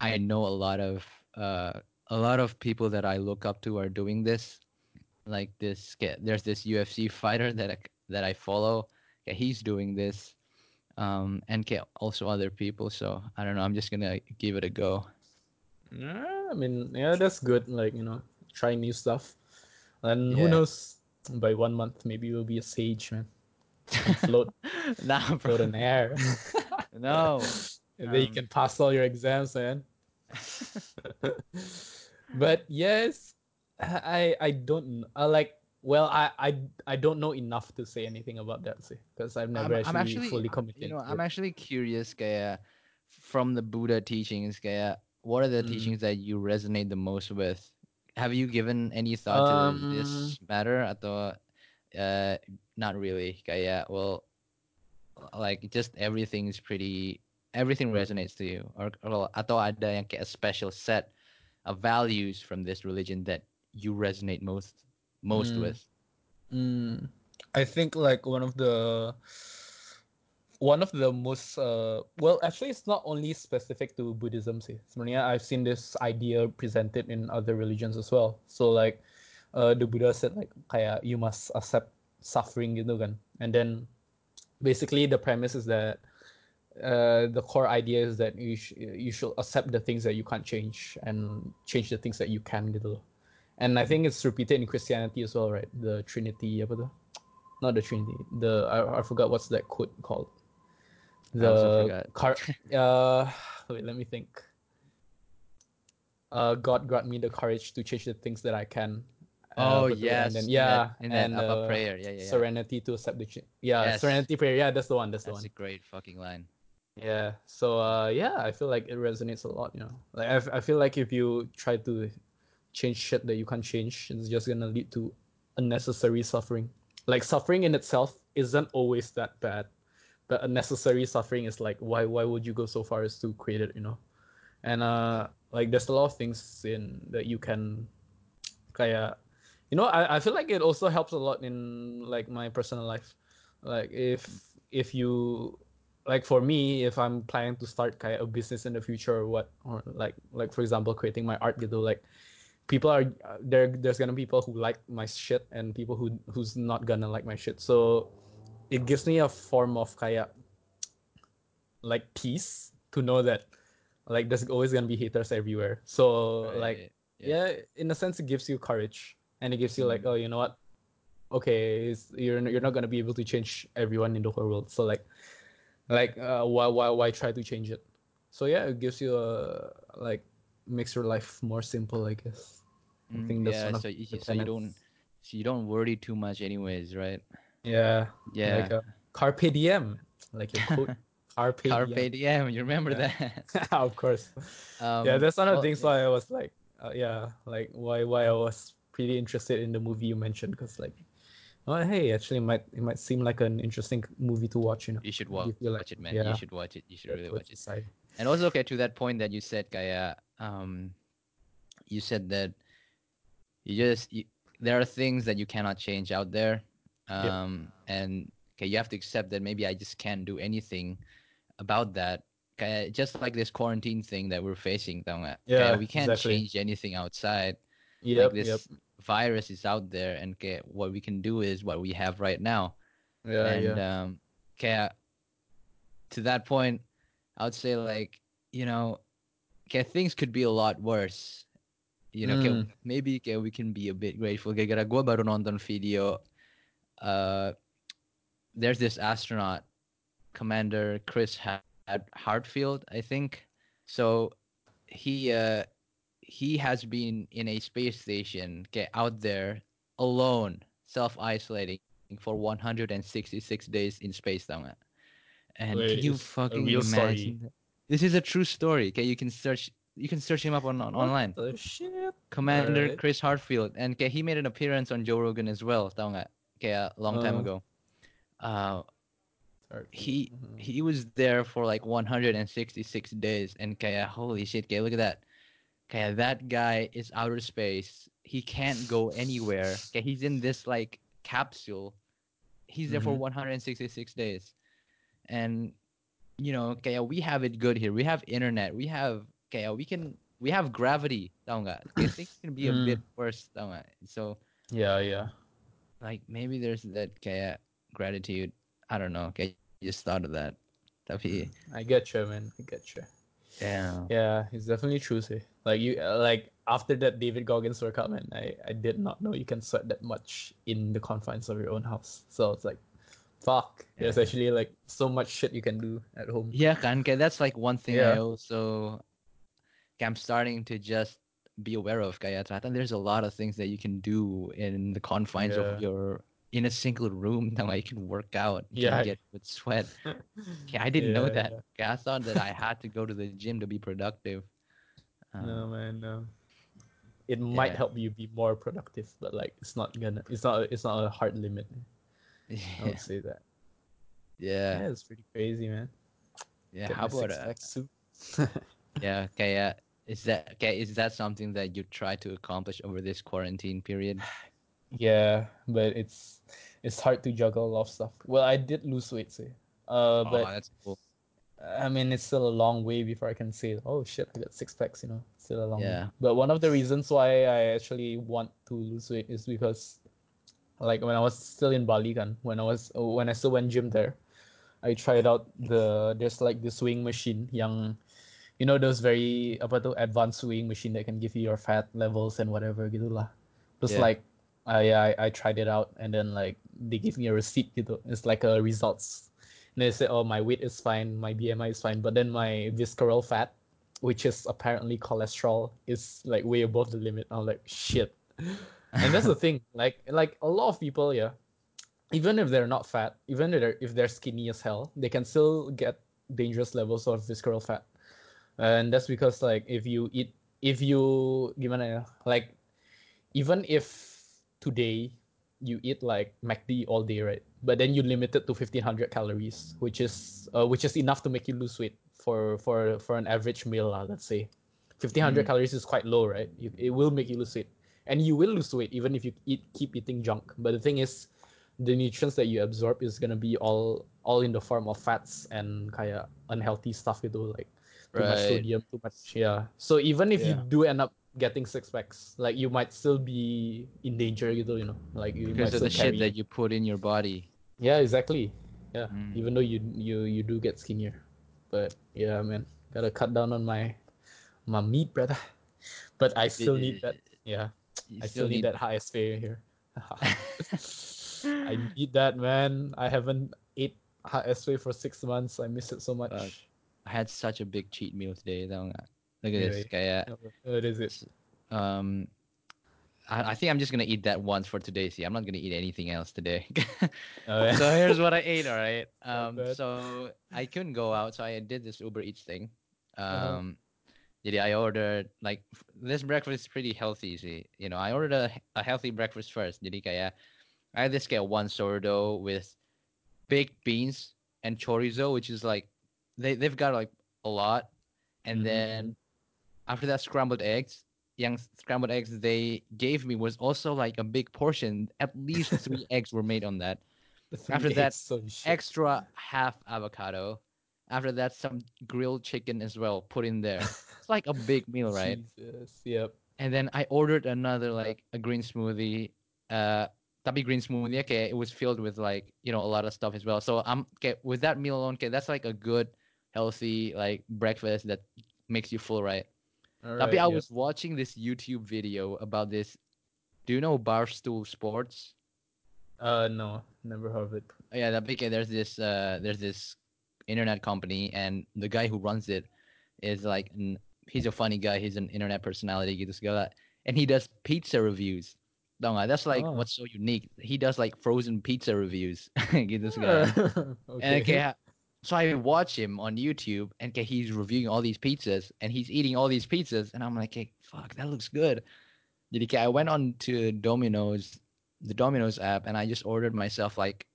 Speaker 1: I know a lot of uh, a lot of people that I look up to are doing this. Like this, okay, there's this UFC fighter that I, that I follow. Okay, he's doing this, um, and okay, also other people. So I don't know. I'm just gonna give it a go.
Speaker 3: Yeah, I mean, yeah, that's good. Like you know, try new stuff, and who knows? By one month, maybe you'll be a sage, man. And float,
Speaker 1: nah,
Speaker 3: float in the air.
Speaker 1: No,
Speaker 3: And then you
Speaker 1: Um,
Speaker 3: can pass all your exams, man. but yes, I I don't I like. Well, I I I don't know enough to say anything about that, see, because I've never
Speaker 1: I'm,
Speaker 3: actually,
Speaker 1: I'm actually
Speaker 3: fully
Speaker 1: uh,
Speaker 3: committed.
Speaker 1: You know, I'm actually curious, kaya, from the Buddha teachings, kaya, what are the
Speaker 3: Mm.
Speaker 1: teachings that you resonate the most with? Have you given any thought to
Speaker 3: Um,
Speaker 1: this matter, atau uh, not really? Kaya, well, like just everything's pretty, everything resonates to you, or, or atau ada yang kayak a special set of values from this religion that you resonate most most
Speaker 3: Mm.
Speaker 1: with?
Speaker 3: Mm, I think like one of the one of the most uh well actually it's not only specific to Buddhism. Sebenarnya I've seen this idea presented in other religions as well. So like uh the Buddha said like kayak you must accept suffering gitu kan. And then basically the premise is that uh the core idea is that you sh- you should accept the things that you can't change and change the things that you can gitu. And I think it's repeated in Christianity as well, right? The Trinity, apa tuh? Not the Trinity. The I, I forgot what's that quote called. The car. Uh, wait, let me think. Uh, God grant me the courage to change the things that I can. Uh,
Speaker 1: Oh yes,
Speaker 3: and then yeah,
Speaker 1: that, in
Speaker 3: and uh,
Speaker 1: prayer, yeah, yeah, yeah.
Speaker 3: serenity to accept the ch- yeah,
Speaker 1: Yes.
Speaker 3: serenity prayer. Yeah, that's the one. That's the one.
Speaker 1: a great fucking line.
Speaker 3: Yeah. So uh yeah, I feel like it resonates a lot, you know. Like I, I feel like if you try to change shit that you can't change, it's just gonna lead to unnecessary suffering. Like suffering in itself isn't always that bad. But unnecessary suffering is like why why would you go so far as to create it, you know? And uh like there's a lot of things in that you can kaya you know, I, I feel like it also helps a lot in like my personal life. Like if if you like for me if i'm planning to start of a business in the future or what or like like for example creating my art gitu like people are uh, there there's gonna be people who like my shit and people who who's not gonna like my shit so it gives me a form of kayak like peace to know that like there's always gonna be haters everywhere. So like
Speaker 1: Right,
Speaker 3: yeah in a sense it gives you courage and it gives you like
Speaker 1: Mm.
Speaker 3: oh you know what? Okay it's, you're you're not gonna be able to change everyone in the whole world. So like like uh, why why why try to change it? So yeah it gives you a like makes your life more simple i guess. I
Speaker 1: Mm,
Speaker 3: think that's
Speaker 1: yeah,
Speaker 3: one of
Speaker 1: so you,
Speaker 3: the
Speaker 1: so you don't so you don't worry too much anyways, right?
Speaker 3: Yeah
Speaker 1: Yeah.
Speaker 3: like a carpe diem like your quote carpe,
Speaker 1: Carpe
Speaker 3: diem
Speaker 1: diem, you remember
Speaker 3: Yeah.
Speaker 1: that?
Speaker 3: of course
Speaker 1: um,
Speaker 3: yeah that's one of
Speaker 1: well,
Speaker 3: the things why i was like uh, yeah like why why i was pretty interested in the movie you mentioned because like oh hey actually it might it might seem like an interesting movie to watch you know
Speaker 1: You should watch,
Speaker 3: feel like-
Speaker 1: watch it, man.
Speaker 3: yeah
Speaker 1: You should watch it. You should really watch it.
Speaker 3: say.
Speaker 1: And also, okay, to that point that you said, Kaya, um, you said that you just you, there are things that you cannot change out there,
Speaker 3: Yep.
Speaker 1: um, and okay, you have to accept that maybe I just can't do anything about that. Kaya, just like this quarantine thing that we're facing, nggak? Kaya
Speaker 3: Yeah,
Speaker 1: we can't
Speaker 3: exactly.
Speaker 1: change anything outside.
Speaker 3: Yep,
Speaker 1: like this
Speaker 3: yep.
Speaker 1: virus is out there, and kaya, what we can do is what we have right now.
Speaker 3: Yeah,
Speaker 1: and
Speaker 3: yeah.
Speaker 1: um kaya to that point i would say like you know kaya things could be a lot worse you know
Speaker 3: Mm.
Speaker 1: maybe kaya we can be a bit grateful kaya gara gua baru nonton video uh there's this astronaut commander chris Ha- Hadfield i think so he uh he has been in a space station kaya, out there alone self-isolating for 166 days in space tau? And
Speaker 3: Wait,
Speaker 1: can you fucking imagine? This is a true story. Okay, you can search. You can search him up on, on online. Commander
Speaker 3: Alright.
Speaker 1: Chris Hadfield, and okay, he made an appearance on Joe Rogan as well. Tau nggak? Okay, a long time
Speaker 3: Uh.
Speaker 1: ago. Uh, he
Speaker 3: Mhm.
Speaker 1: he was there for like 166 days, and kaya holy shit, kaya look at that. Kaya that guy is outer space. He can't go anywhere. Okay, he's in this like capsule. He's there for
Speaker 3: Mhm.
Speaker 1: 166 days, and you know, kaya we have it good here. We have internet. We have kaya we can we have gravity. Tau nggak? Kaya things can be a
Speaker 3: Mm.
Speaker 1: bit worse. Tau nggak? So
Speaker 3: Yeah, yeah.
Speaker 1: Like maybe there's that kaya gratitude. I don't know. Okay, just thought of that. Tapi
Speaker 3: I get you, man. I get you.
Speaker 1: yeah.
Speaker 3: Yeah, it's definitely true. Like you, like after that David Goggins workout, man, I I did not know you can sweat that much in the confines of your own house. So it's like, Fuck. There's actually like so much shit you can do at home.
Speaker 1: Yeah, kan. Okay, that's like one thing I also I'm starting to just be aware of. Kaya ternyata there's a lot of things that you can do in the confines
Speaker 3: Yeah.
Speaker 1: of your in a single room. Now you can work out. You
Speaker 3: Yeah.
Speaker 1: get with sweat. Okay, I didn't know that.
Speaker 3: yeah.
Speaker 1: Okay, I thought that I had to go to the gym to be productive. Uh,
Speaker 3: No man, no. It might
Speaker 1: Yeah.
Speaker 3: help you be more productive, but like it's not gonna. It's not. It's not a hard limit. I
Speaker 1: yeah.
Speaker 3: would say that.
Speaker 1: Yeah.
Speaker 3: Yeah, it's pretty crazy, man.
Speaker 1: Yeah.
Speaker 3: Get
Speaker 1: How about uh, yeah? Okay. Is that okay? Is that something that you try to accomplish over this quarantine period?
Speaker 3: Yeah, but it's it's hard to juggle a lot of stuff. Well, I did lose weight, say. Uh,
Speaker 1: oh,
Speaker 3: but
Speaker 1: that's cool.
Speaker 3: I mean, it's still a long way before I can say, oh shit, I got six packs. You know, still a long.
Speaker 1: Yeah.
Speaker 3: Way. But one of the reasons why I actually want to lose weight is because, like, when I was still in Bali, kan, when I was when I still went gym there, I tried out the there's like this weighing machine, yang, you know, those very apa tuh advanced weighing machine that can give you your fat levels and whatever gitu lah. Just
Speaker 1: Yeah.
Speaker 3: like I, I I tried it out and then like they give me a receipt gitu. It's like a results. And they say, oh, my weight is fine, my BMI is fine, but then my visceral fat, which is apparently cholesterol, is like way above the limit. I'm like, shit. And that's the thing. Like like a lot of people, yeah, even if they're not fat, even if they're if they're skinny as hell, they can still get dangerous levels of visceral fat. And that's because like if you eat if you gimana ya, like even if today you eat like McD all day, right? But then you limit it to fifteen hundred calories, which is uh, which is enough to make you lose weight for for for an average meal, uh, let's say. Fifteen hundred
Speaker 1: Mm.
Speaker 3: calories is quite low, right? You, it will make you lose weight, and you will lose weight even if you eat keep eating junk. But the thing is, the nutrients that you absorb is gonna be all all in the form of fats and kaya unhealthy stuff gitu like too much sodium, too much yeah. So even if you do end up getting six packs, like you might still be in danger you know, like you
Speaker 1: Because
Speaker 3: might
Speaker 1: of the
Speaker 3: still
Speaker 1: shit that you put in your body.
Speaker 3: Yeah, exactly. Yeah,
Speaker 1: Mm.
Speaker 3: even though you you you do get skinnier, but yeah, man, gotta cut down on my my meat, brother. But I still need that. Yeah,
Speaker 1: You
Speaker 3: I still need, that HSP here. I need that, man. I haven't ate HSP for six months. I miss it so much.
Speaker 1: Fuck. I had such a big cheat meal today. Look at this,
Speaker 3: Really?
Speaker 1: kayak
Speaker 3: What is it?
Speaker 1: um, I, I think I'm just gonna eat that once for today. See, I'm not gonna eat anything else today.
Speaker 3: Oh, yeah.
Speaker 1: so here's what I ate. All right. Um, so I couldn't go out, so I did this Uber Eats thing.
Speaker 3: Uh-huh.
Speaker 1: Um, yeah, I ordered like this breakfast is pretty healthy. See, you know, I ordered a, a healthy breakfast first. Jadi kayak I had this get one sourdough with baked beans and chorizo, which is like they they've got like a lot, and then after that scrambled eggs. Young scrambled eggs they gave me was also like a big portion. At least three eggs were made on that after that, extra half avocado. After that, some grilled chicken as well put in there. It's like a big meal, right?
Speaker 3: Jesus. Yep.
Speaker 1: And then I ordered another like a green smoothie. Uh, tapi green smoothie, okay, it was filled with like you know a lot of stuff as well. So I'm okay with that meal alone. Okay, that's like a good, healthy like breakfast that makes you full, right? Tapi I
Speaker 3: yep.
Speaker 1: was watching this YouTube video about this. Do you know Barstool Sports?
Speaker 3: Uh, no, never heard of it.
Speaker 1: Oh, yeah, that big there's this uh there's this internet company and the guy who runs it is like he's a funny guy, he's an internet personality gitu segala and he does pizza reviews. Tau nggak? That's like
Speaker 3: Oh.
Speaker 1: what's so unique. He does like frozen pizza reviews gitu segala. And
Speaker 3: okay.
Speaker 1: So I watch him on YouTube and kayak he's reviewing all these pizzas and he's eating all these pizzas and I'm like, hey, fuck, that looks good. Jadi kayak I went on to Domino's, the Domino's app, and I just ordered myself like,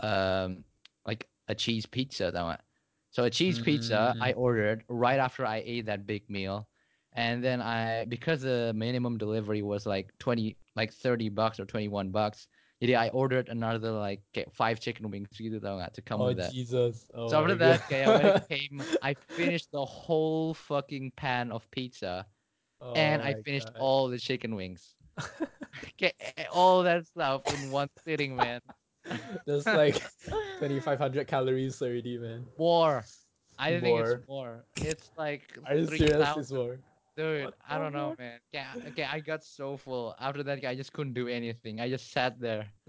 Speaker 1: um, like a cheese pizza. That nggak? So a cheese pizza
Speaker 3: Mm.
Speaker 1: I ordered right after I ate that big meal, and then I because the minimum delivery was like twenty, like thirty bucks or twenty one bucks. Jadi I ordered another like five chicken wings gitu tau nggak, to come
Speaker 3: oh
Speaker 1: with that.
Speaker 3: Jesus. Oh
Speaker 1: So after that,
Speaker 3: God.
Speaker 1: kayak when it came, I finished the whole fucking pan of pizza, and
Speaker 3: Oh
Speaker 1: I finished
Speaker 3: God.
Speaker 1: all the chicken wings. Okay, all that stuff in one sitting, man.
Speaker 3: That's like 2,500 calories already, man.
Speaker 1: More. I think
Speaker 3: More.
Speaker 1: it's more. It's like
Speaker 3: Are you serious? It's more.
Speaker 1: Dude, I don't know, man. Yeah, okay, I got so full. After that, I just couldn't do anything. I just sat there.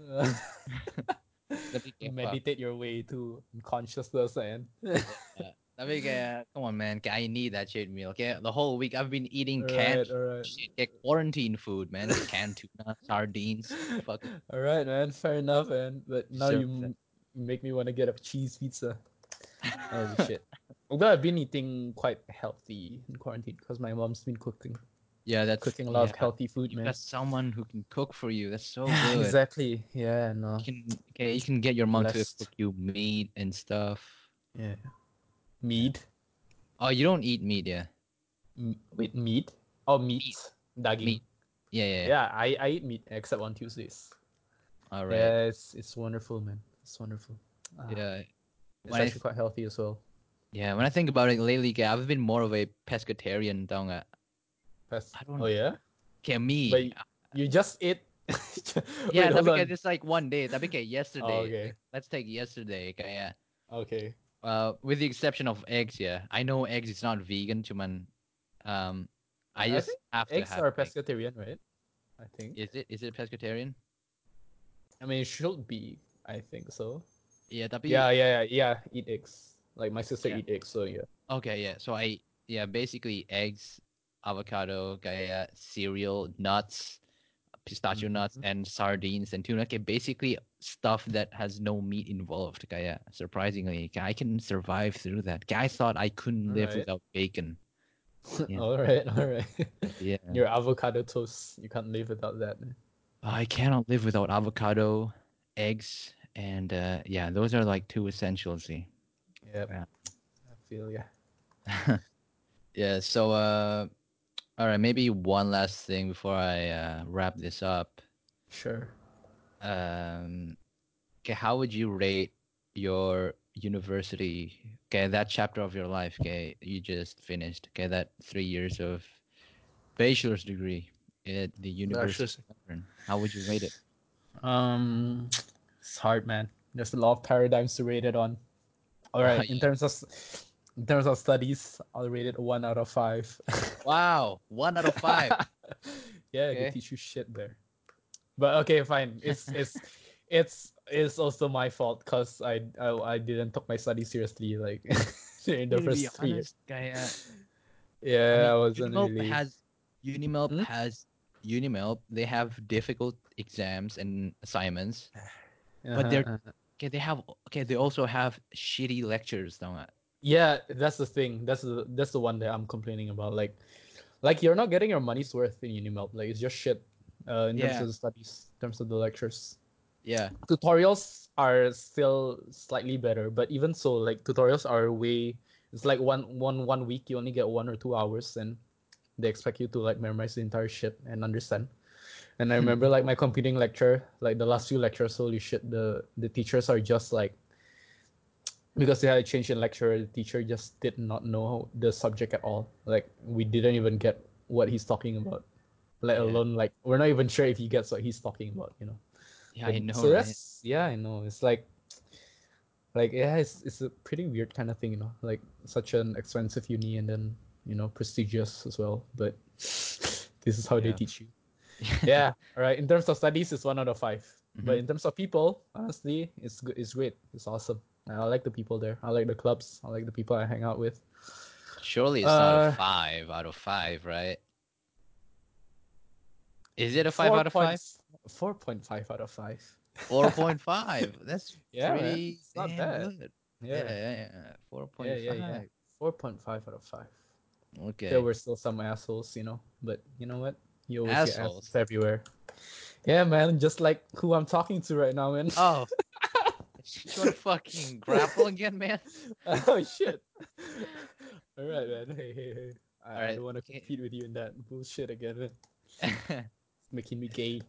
Speaker 1: Tapi kayak,
Speaker 3: meditate your way to consciousness and
Speaker 1: Tapi kayak, come on man, kayak I need that cheat meal. Kayak the whole week I've been eating canned shit, kayak quarantine food, man. Canned tuna, sardines, fuck.
Speaker 3: Alright, man. Fair enough, man. But now
Speaker 1: Sure.
Speaker 3: you m- make me want to get a cheese pizza. Holy shit. Although I've been eating quite healthy in quarantine because my mom's been cooking,
Speaker 1: Yeah, that's
Speaker 3: cooking a lot of healthy food,
Speaker 1: You
Speaker 3: man.
Speaker 1: got someone who can cook for you. That's so
Speaker 3: Yeah,
Speaker 1: good.
Speaker 3: exactly. Yeah, no.
Speaker 1: You can, okay, you can get your mom to cook you meat and stuff.
Speaker 3: Yeah. Meat.
Speaker 1: Oh, you don't eat meat, yeah?
Speaker 3: M- wait, meat? Oh, meat. Daging.
Speaker 1: Meat. Yeah, yeah. yeah.
Speaker 3: Yeah, I, I eat meat except on Tuesdays.
Speaker 1: All right.
Speaker 3: Yeah, it's, it's wonderful, man. It's wonderful. Ah,
Speaker 1: Yeah.
Speaker 3: It's
Speaker 1: When I
Speaker 3: actually quite healthy as well.
Speaker 1: Yeah, when I think about it lately, I've been more of a pescatarian, tau nggak?
Speaker 3: Pest-
Speaker 1: I don't-
Speaker 3: Oh, yeah?
Speaker 1: Kayak me.
Speaker 3: But You just ate.
Speaker 1: yeah,
Speaker 3: Wait,
Speaker 1: tapi just like one day. Tapi kayak yesterday.
Speaker 3: Oh, okay.
Speaker 1: Let's take yesterday, kayak
Speaker 3: Okay.
Speaker 1: uh, with the exception of eggs, yeah. I know eggs is not vegan, cuman um, I
Speaker 3: I
Speaker 1: just have to
Speaker 3: Eggs
Speaker 1: have
Speaker 3: are
Speaker 1: egg.
Speaker 3: pescatarian, right? I think.
Speaker 1: Is it is it pescatarian?
Speaker 3: I mean, it should be. I think so.
Speaker 1: Yeah, tapi
Speaker 3: Yeah, yeah, yeah, yeah. Eat eggs. Like my sister
Speaker 1: Yeah.
Speaker 3: eat eggs, so yeah.
Speaker 1: Okay, yeah. So I yeah, basically eggs, avocado, kayak cereal, nuts, pistachio nuts,
Speaker 3: Mhm.
Speaker 1: and sardines and tuna. Okay, basically stuff that has no meat involved. Kayak surprisingly, I can survive through that. I thought I couldn't live
Speaker 3: Alright.
Speaker 1: without bacon. Yeah.
Speaker 3: all right, all right.
Speaker 1: Yeah,
Speaker 3: Your avocado toast, you can't live without that.
Speaker 1: I cannot live without avocado, eggs, and uh, yeah, those are like two essentials. See.
Speaker 3: Yep.
Speaker 1: Yeah.
Speaker 3: I feel yeah.
Speaker 1: yeah. So uh, all right, maybe one last thing before I uh, wrap this up.
Speaker 3: Sure.
Speaker 1: um okay how would you rate your university okay that chapter of your life okay you just finished okay that three years of bachelor's degree at the university how would you rate it
Speaker 3: Um, it's hard, man. There's a lot of paradigms to rate it on. All right, in terms of in terms of studies, I'll rate it one out of five.
Speaker 1: wow one out of five
Speaker 3: yeah, I
Speaker 1: Okay.
Speaker 3: can teach you shit there. But okay, fine. It's it's it's it's also my fault because I, I I didn't took my studies seriously like in the
Speaker 1: To
Speaker 3: first three years.
Speaker 1: honest, kaya,
Speaker 3: Yeah, I,
Speaker 1: I
Speaker 3: wasn't
Speaker 1: Unimelb
Speaker 3: really.
Speaker 1: has Unimelb
Speaker 3: Hmm?
Speaker 1: has Unimelb they have difficult exams and assignments but
Speaker 3: Uh-huh,
Speaker 1: they're-
Speaker 3: uh-huh.
Speaker 1: Okay they have okay they also have shitty lectures don't they?
Speaker 3: Yeah, that's the thing. That's the that's the one that I'm complaining about. Like, like you're not getting your money's worth in Unimelb. Like it's just shit. Uh, in terms
Speaker 1: Yeah.
Speaker 3: of the studies, in terms of the lectures,
Speaker 1: yeah
Speaker 3: tutorials are still slightly better. But even so, like tutorials are way. It's like one one one week you only get one or two hours, and they expect you to like memorize the entire shit and understand. And I remember like my computing lecture, like the last few lectures, holy shit, the the teachers are just like because they had a change in lecturer, the teacher just did not know the subject at all. Like we didn't even get what he's talking about. Let
Speaker 1: Yeah.
Speaker 3: alone like we're not even sure if he gets what he's talking about, you know.
Speaker 1: yeah i know
Speaker 3: So
Speaker 1: right?
Speaker 3: that's yeah, I know. It's like like yeah, it's it's a pretty weird kind of thing, you know. Like such an expensive uni and then, you know, prestigious as well. But this is how they teach you. yeah. All right. In terms of studies, it's one out of 5 But
Speaker 1: Mhm.
Speaker 3: in terms of people, honestly, it's good. It's great. It's awesome. I like the people there. I like the clubs. I like the people I hang out with.
Speaker 1: Surely it's not a
Speaker 3: Uh,
Speaker 1: five out of five, right? Is it a five out of five?
Speaker 3: Four point five out of five.
Speaker 1: Four point five. That's
Speaker 3: Yeah,
Speaker 1: pretty
Speaker 3: not bad.
Speaker 1: good. Yeah,
Speaker 3: Yeah.
Speaker 1: yeah, yeah. Four
Speaker 3: Yeah,
Speaker 1: point
Speaker 3: yeah, yeah.
Speaker 1: five.
Speaker 3: Four point five out of five.
Speaker 1: Okay.
Speaker 3: There were still some assholes, you know. But you know what? You always get
Speaker 1: Assholes?
Speaker 3: assholes everywhere. Yeah, man. Just like who I'm talking to right now, man.
Speaker 1: Oh. you want to fucking grapple again, man?
Speaker 3: oh shit. All right, man. Hey, hey, hey. I, I
Speaker 1: Alright,
Speaker 3: don't want to compete with you in that bullshit again, man. Making me gay.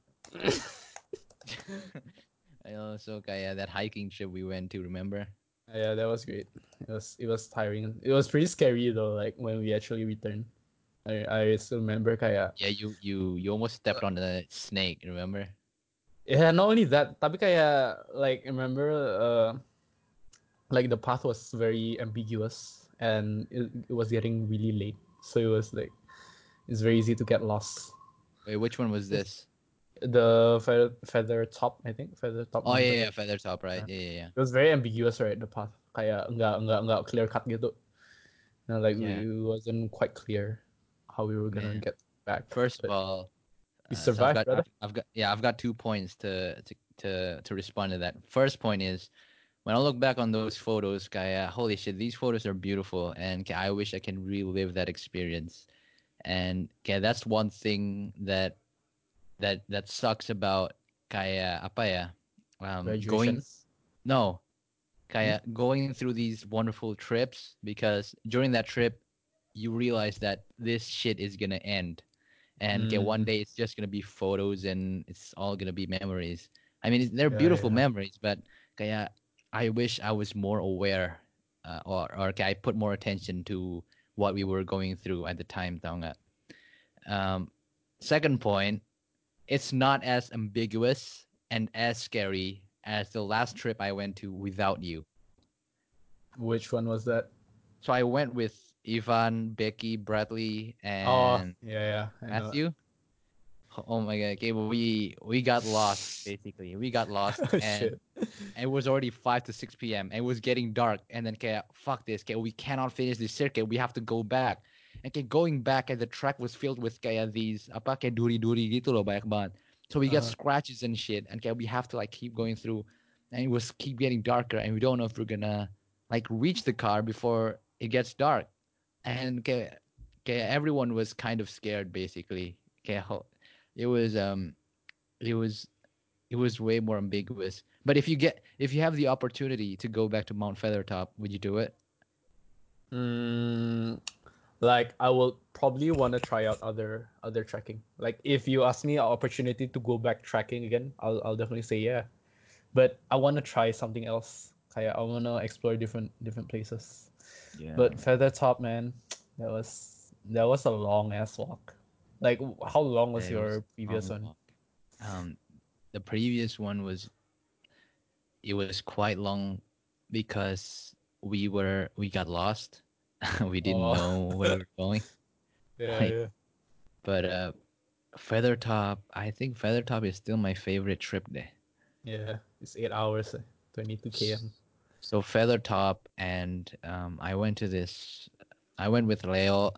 Speaker 1: I also kaya that hiking trip we went to, remember?
Speaker 3: Yeah, that was great. It was it was tiring. It was pretty scary though. Like when we actually returned, I I still remember kaya.
Speaker 1: Yeah, you you you almost stepped on the snake, remember?
Speaker 3: Yeah, not only that, tapi kaya like remember uh, like the path was very ambiguous and it, it was getting really late, so it was like it's very easy to get lost.
Speaker 1: Wait, which one was this?
Speaker 3: the feather, Feathertop, I think Feathertop.
Speaker 1: Oh yeah, yeah, Feathertop, right? Yeah, yeah, yeah.
Speaker 3: It was very ambiguous, right? The path, kayak enggak enggak enggak clear cut gitu. You know, like
Speaker 1: Yeah.
Speaker 3: it wasn't quite clear how we were gonna
Speaker 1: Man.
Speaker 3: get back.
Speaker 1: First
Speaker 3: but
Speaker 1: of all,
Speaker 3: we
Speaker 1: uh, so
Speaker 3: survived,
Speaker 1: I've got,
Speaker 3: brother.
Speaker 1: I've got yeah, I've got two points to to to to respond to that. First point is when I look back on those photos, kaya holy shit, these photos are beautiful, and I wish I can relive that experience. And kaya, that's one thing that that that sucks about kaya apa ya, um, going no, kaya going through these wonderful trips because during that trip you realize that this shit is gonna end, and kaya, one
Speaker 3: Mm.
Speaker 1: day it's just gonna be photos and it's all gonna be memories. I mean, they're
Speaker 3: Yeah,
Speaker 1: beautiful
Speaker 3: yeah.
Speaker 1: memories, but kaya I wish I was more aware, uh, or or kaya I put more attention to what we were going through at the time, tau nggak? Um, second point, it's not as ambiguous and as scary as the last trip I went to without you.
Speaker 3: Which one was that?
Speaker 1: So I went with Ivan, Becky, Bradley,
Speaker 3: oh,
Speaker 1: and
Speaker 3: yeah, yeah.
Speaker 1: Matthew. Oh my god! Okay, well, we we got lost basically. We got lost,
Speaker 3: Oh,
Speaker 1: and
Speaker 3: shit.
Speaker 1: it was already 5 to 6 p.m. and it was getting dark. And then, okay, fuck this. Okay, we cannot finish this circuit. We have to go back. And okay, going back, and the track was filled with kayak these apa kayak duri-duri gitu loh banyak banget. So we got
Speaker 3: Uh-huh.
Speaker 1: scratches and shit. And okay, we have to like keep going through. And it was keep getting darker. And we don't know if we're gonna like reach the car before it gets dark. And okay, okay, everyone was kind of scared basically. Okay, it was um, it was it was way more ambiguous. But if you get if you have the opportunity to go back to Mount Feathertop, would you do it?
Speaker 3: Mm, like I will probably want to try out other other trekking. Like if you ask me an opportunity to go back tracking again, I'll I'll definitely say yeah. But I want to try something else. I want to explore different different places.
Speaker 1: Yeah.
Speaker 3: But Feathertop, man, that was that was a long ass walk. Like how long was your previous one?
Speaker 1: Um, the previous one was it was quite long because we were we got lost. we didn't
Speaker 3: Oh.
Speaker 1: know where we were going.
Speaker 3: Yeah,
Speaker 1: like-
Speaker 3: yeah.
Speaker 1: But uh, Feathertop, I think Feathertop is still my favorite trip there.
Speaker 3: Yeah, it's eight hours, eh, 22 km.
Speaker 1: So Feathertop, and um, I went to this. I went with Leo,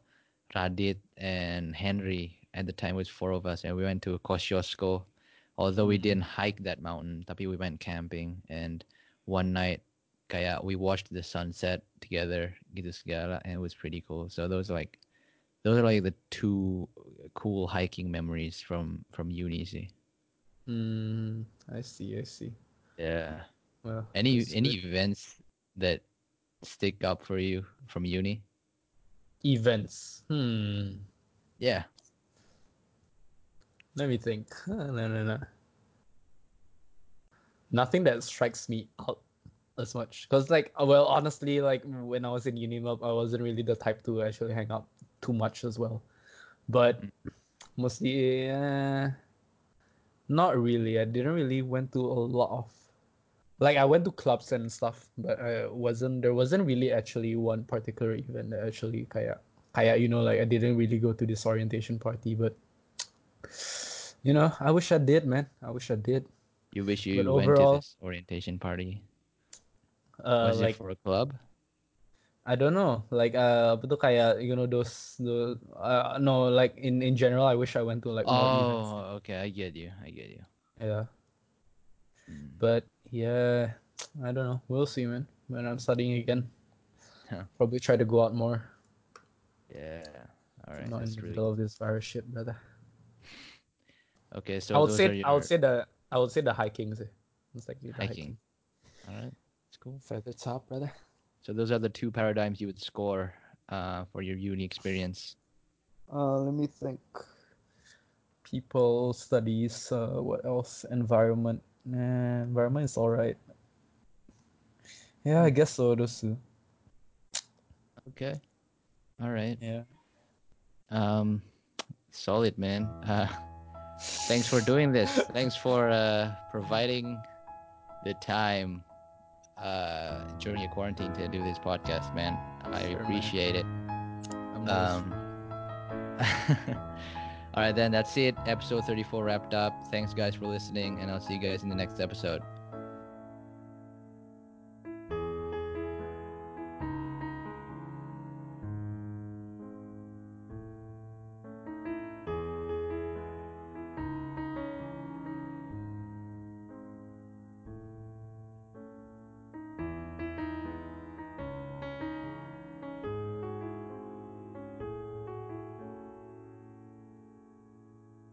Speaker 1: Radit, and Henry. At the time, it was four of us, and we went to Kosciuszko. Although we
Speaker 3: Mhm.
Speaker 1: didn't hike that mountain, tapi we went camping. And one night, kaya we watched the sunset together, gitu segala, and it was pretty cool. So those are like, those are like the two cool hiking memories from from uni. See,
Speaker 3: Mm, I see, I see.
Speaker 1: yeah.
Speaker 3: Well,
Speaker 1: Any any
Speaker 3: good.
Speaker 1: events that stick up for you from uni?
Speaker 3: events? Hmm.
Speaker 1: Yeah.
Speaker 3: Let me think. no, no, no. Nothing that strikes me out as much. Cause like, uh, well, honestly, like when I was in Unimelb, I wasn't really the type to actually hang out too much as well. But mostly, uh, not really. I didn't really went to a lot of, like I went to clubs and stuff, but I wasn't. There wasn't really actually one particular event that actually kaya, kaya you know, like I didn't really go to this orientation party, but you know, I wish I did, man. I wish I did.
Speaker 1: You wish you
Speaker 3: But
Speaker 1: went
Speaker 3: overall-
Speaker 1: to this orientation party.
Speaker 3: Uh,
Speaker 1: Was
Speaker 3: like
Speaker 1: it for a club?
Speaker 3: I don't know, like uh, apa tuh kayak you know those the uh, no like in in general, I wish I went to like.
Speaker 1: Oh, okay. I get you. I get you.
Speaker 3: Yeah,
Speaker 1: Mm.
Speaker 3: but yeah, I don't know. We'll see, man. When I'm studying again,
Speaker 1: Huh.
Speaker 3: probably try to go out more.
Speaker 1: Yeah. All right.
Speaker 3: not in the
Speaker 1: really
Speaker 3: middle of this virus shit, brother.
Speaker 1: okay. So
Speaker 3: I would
Speaker 1: those
Speaker 3: say
Speaker 1: are your
Speaker 3: I would say the I would say the hiking. eh. It's like the
Speaker 1: hiking. All right. That's cool.
Speaker 3: Feathertop, brother.
Speaker 1: So those are the two paradigms you would score uh, for your uni experience.
Speaker 3: Uh, let me think. People studies. Uh, what else? Environment. Nah, environment is all right. Yeah, I guess so. Those two.
Speaker 1: Okay. All right.
Speaker 3: Yeah.
Speaker 1: Um, solid, man. Uh, thanks for doing this. Thanks for uh, providing the time uh, during your quarantine to do this podcast, man. I appreciate it. Um, All right, then that's it. Episode 34 wrapped up. Thanks, guys, for listening, and I'll see you guys in the next episode.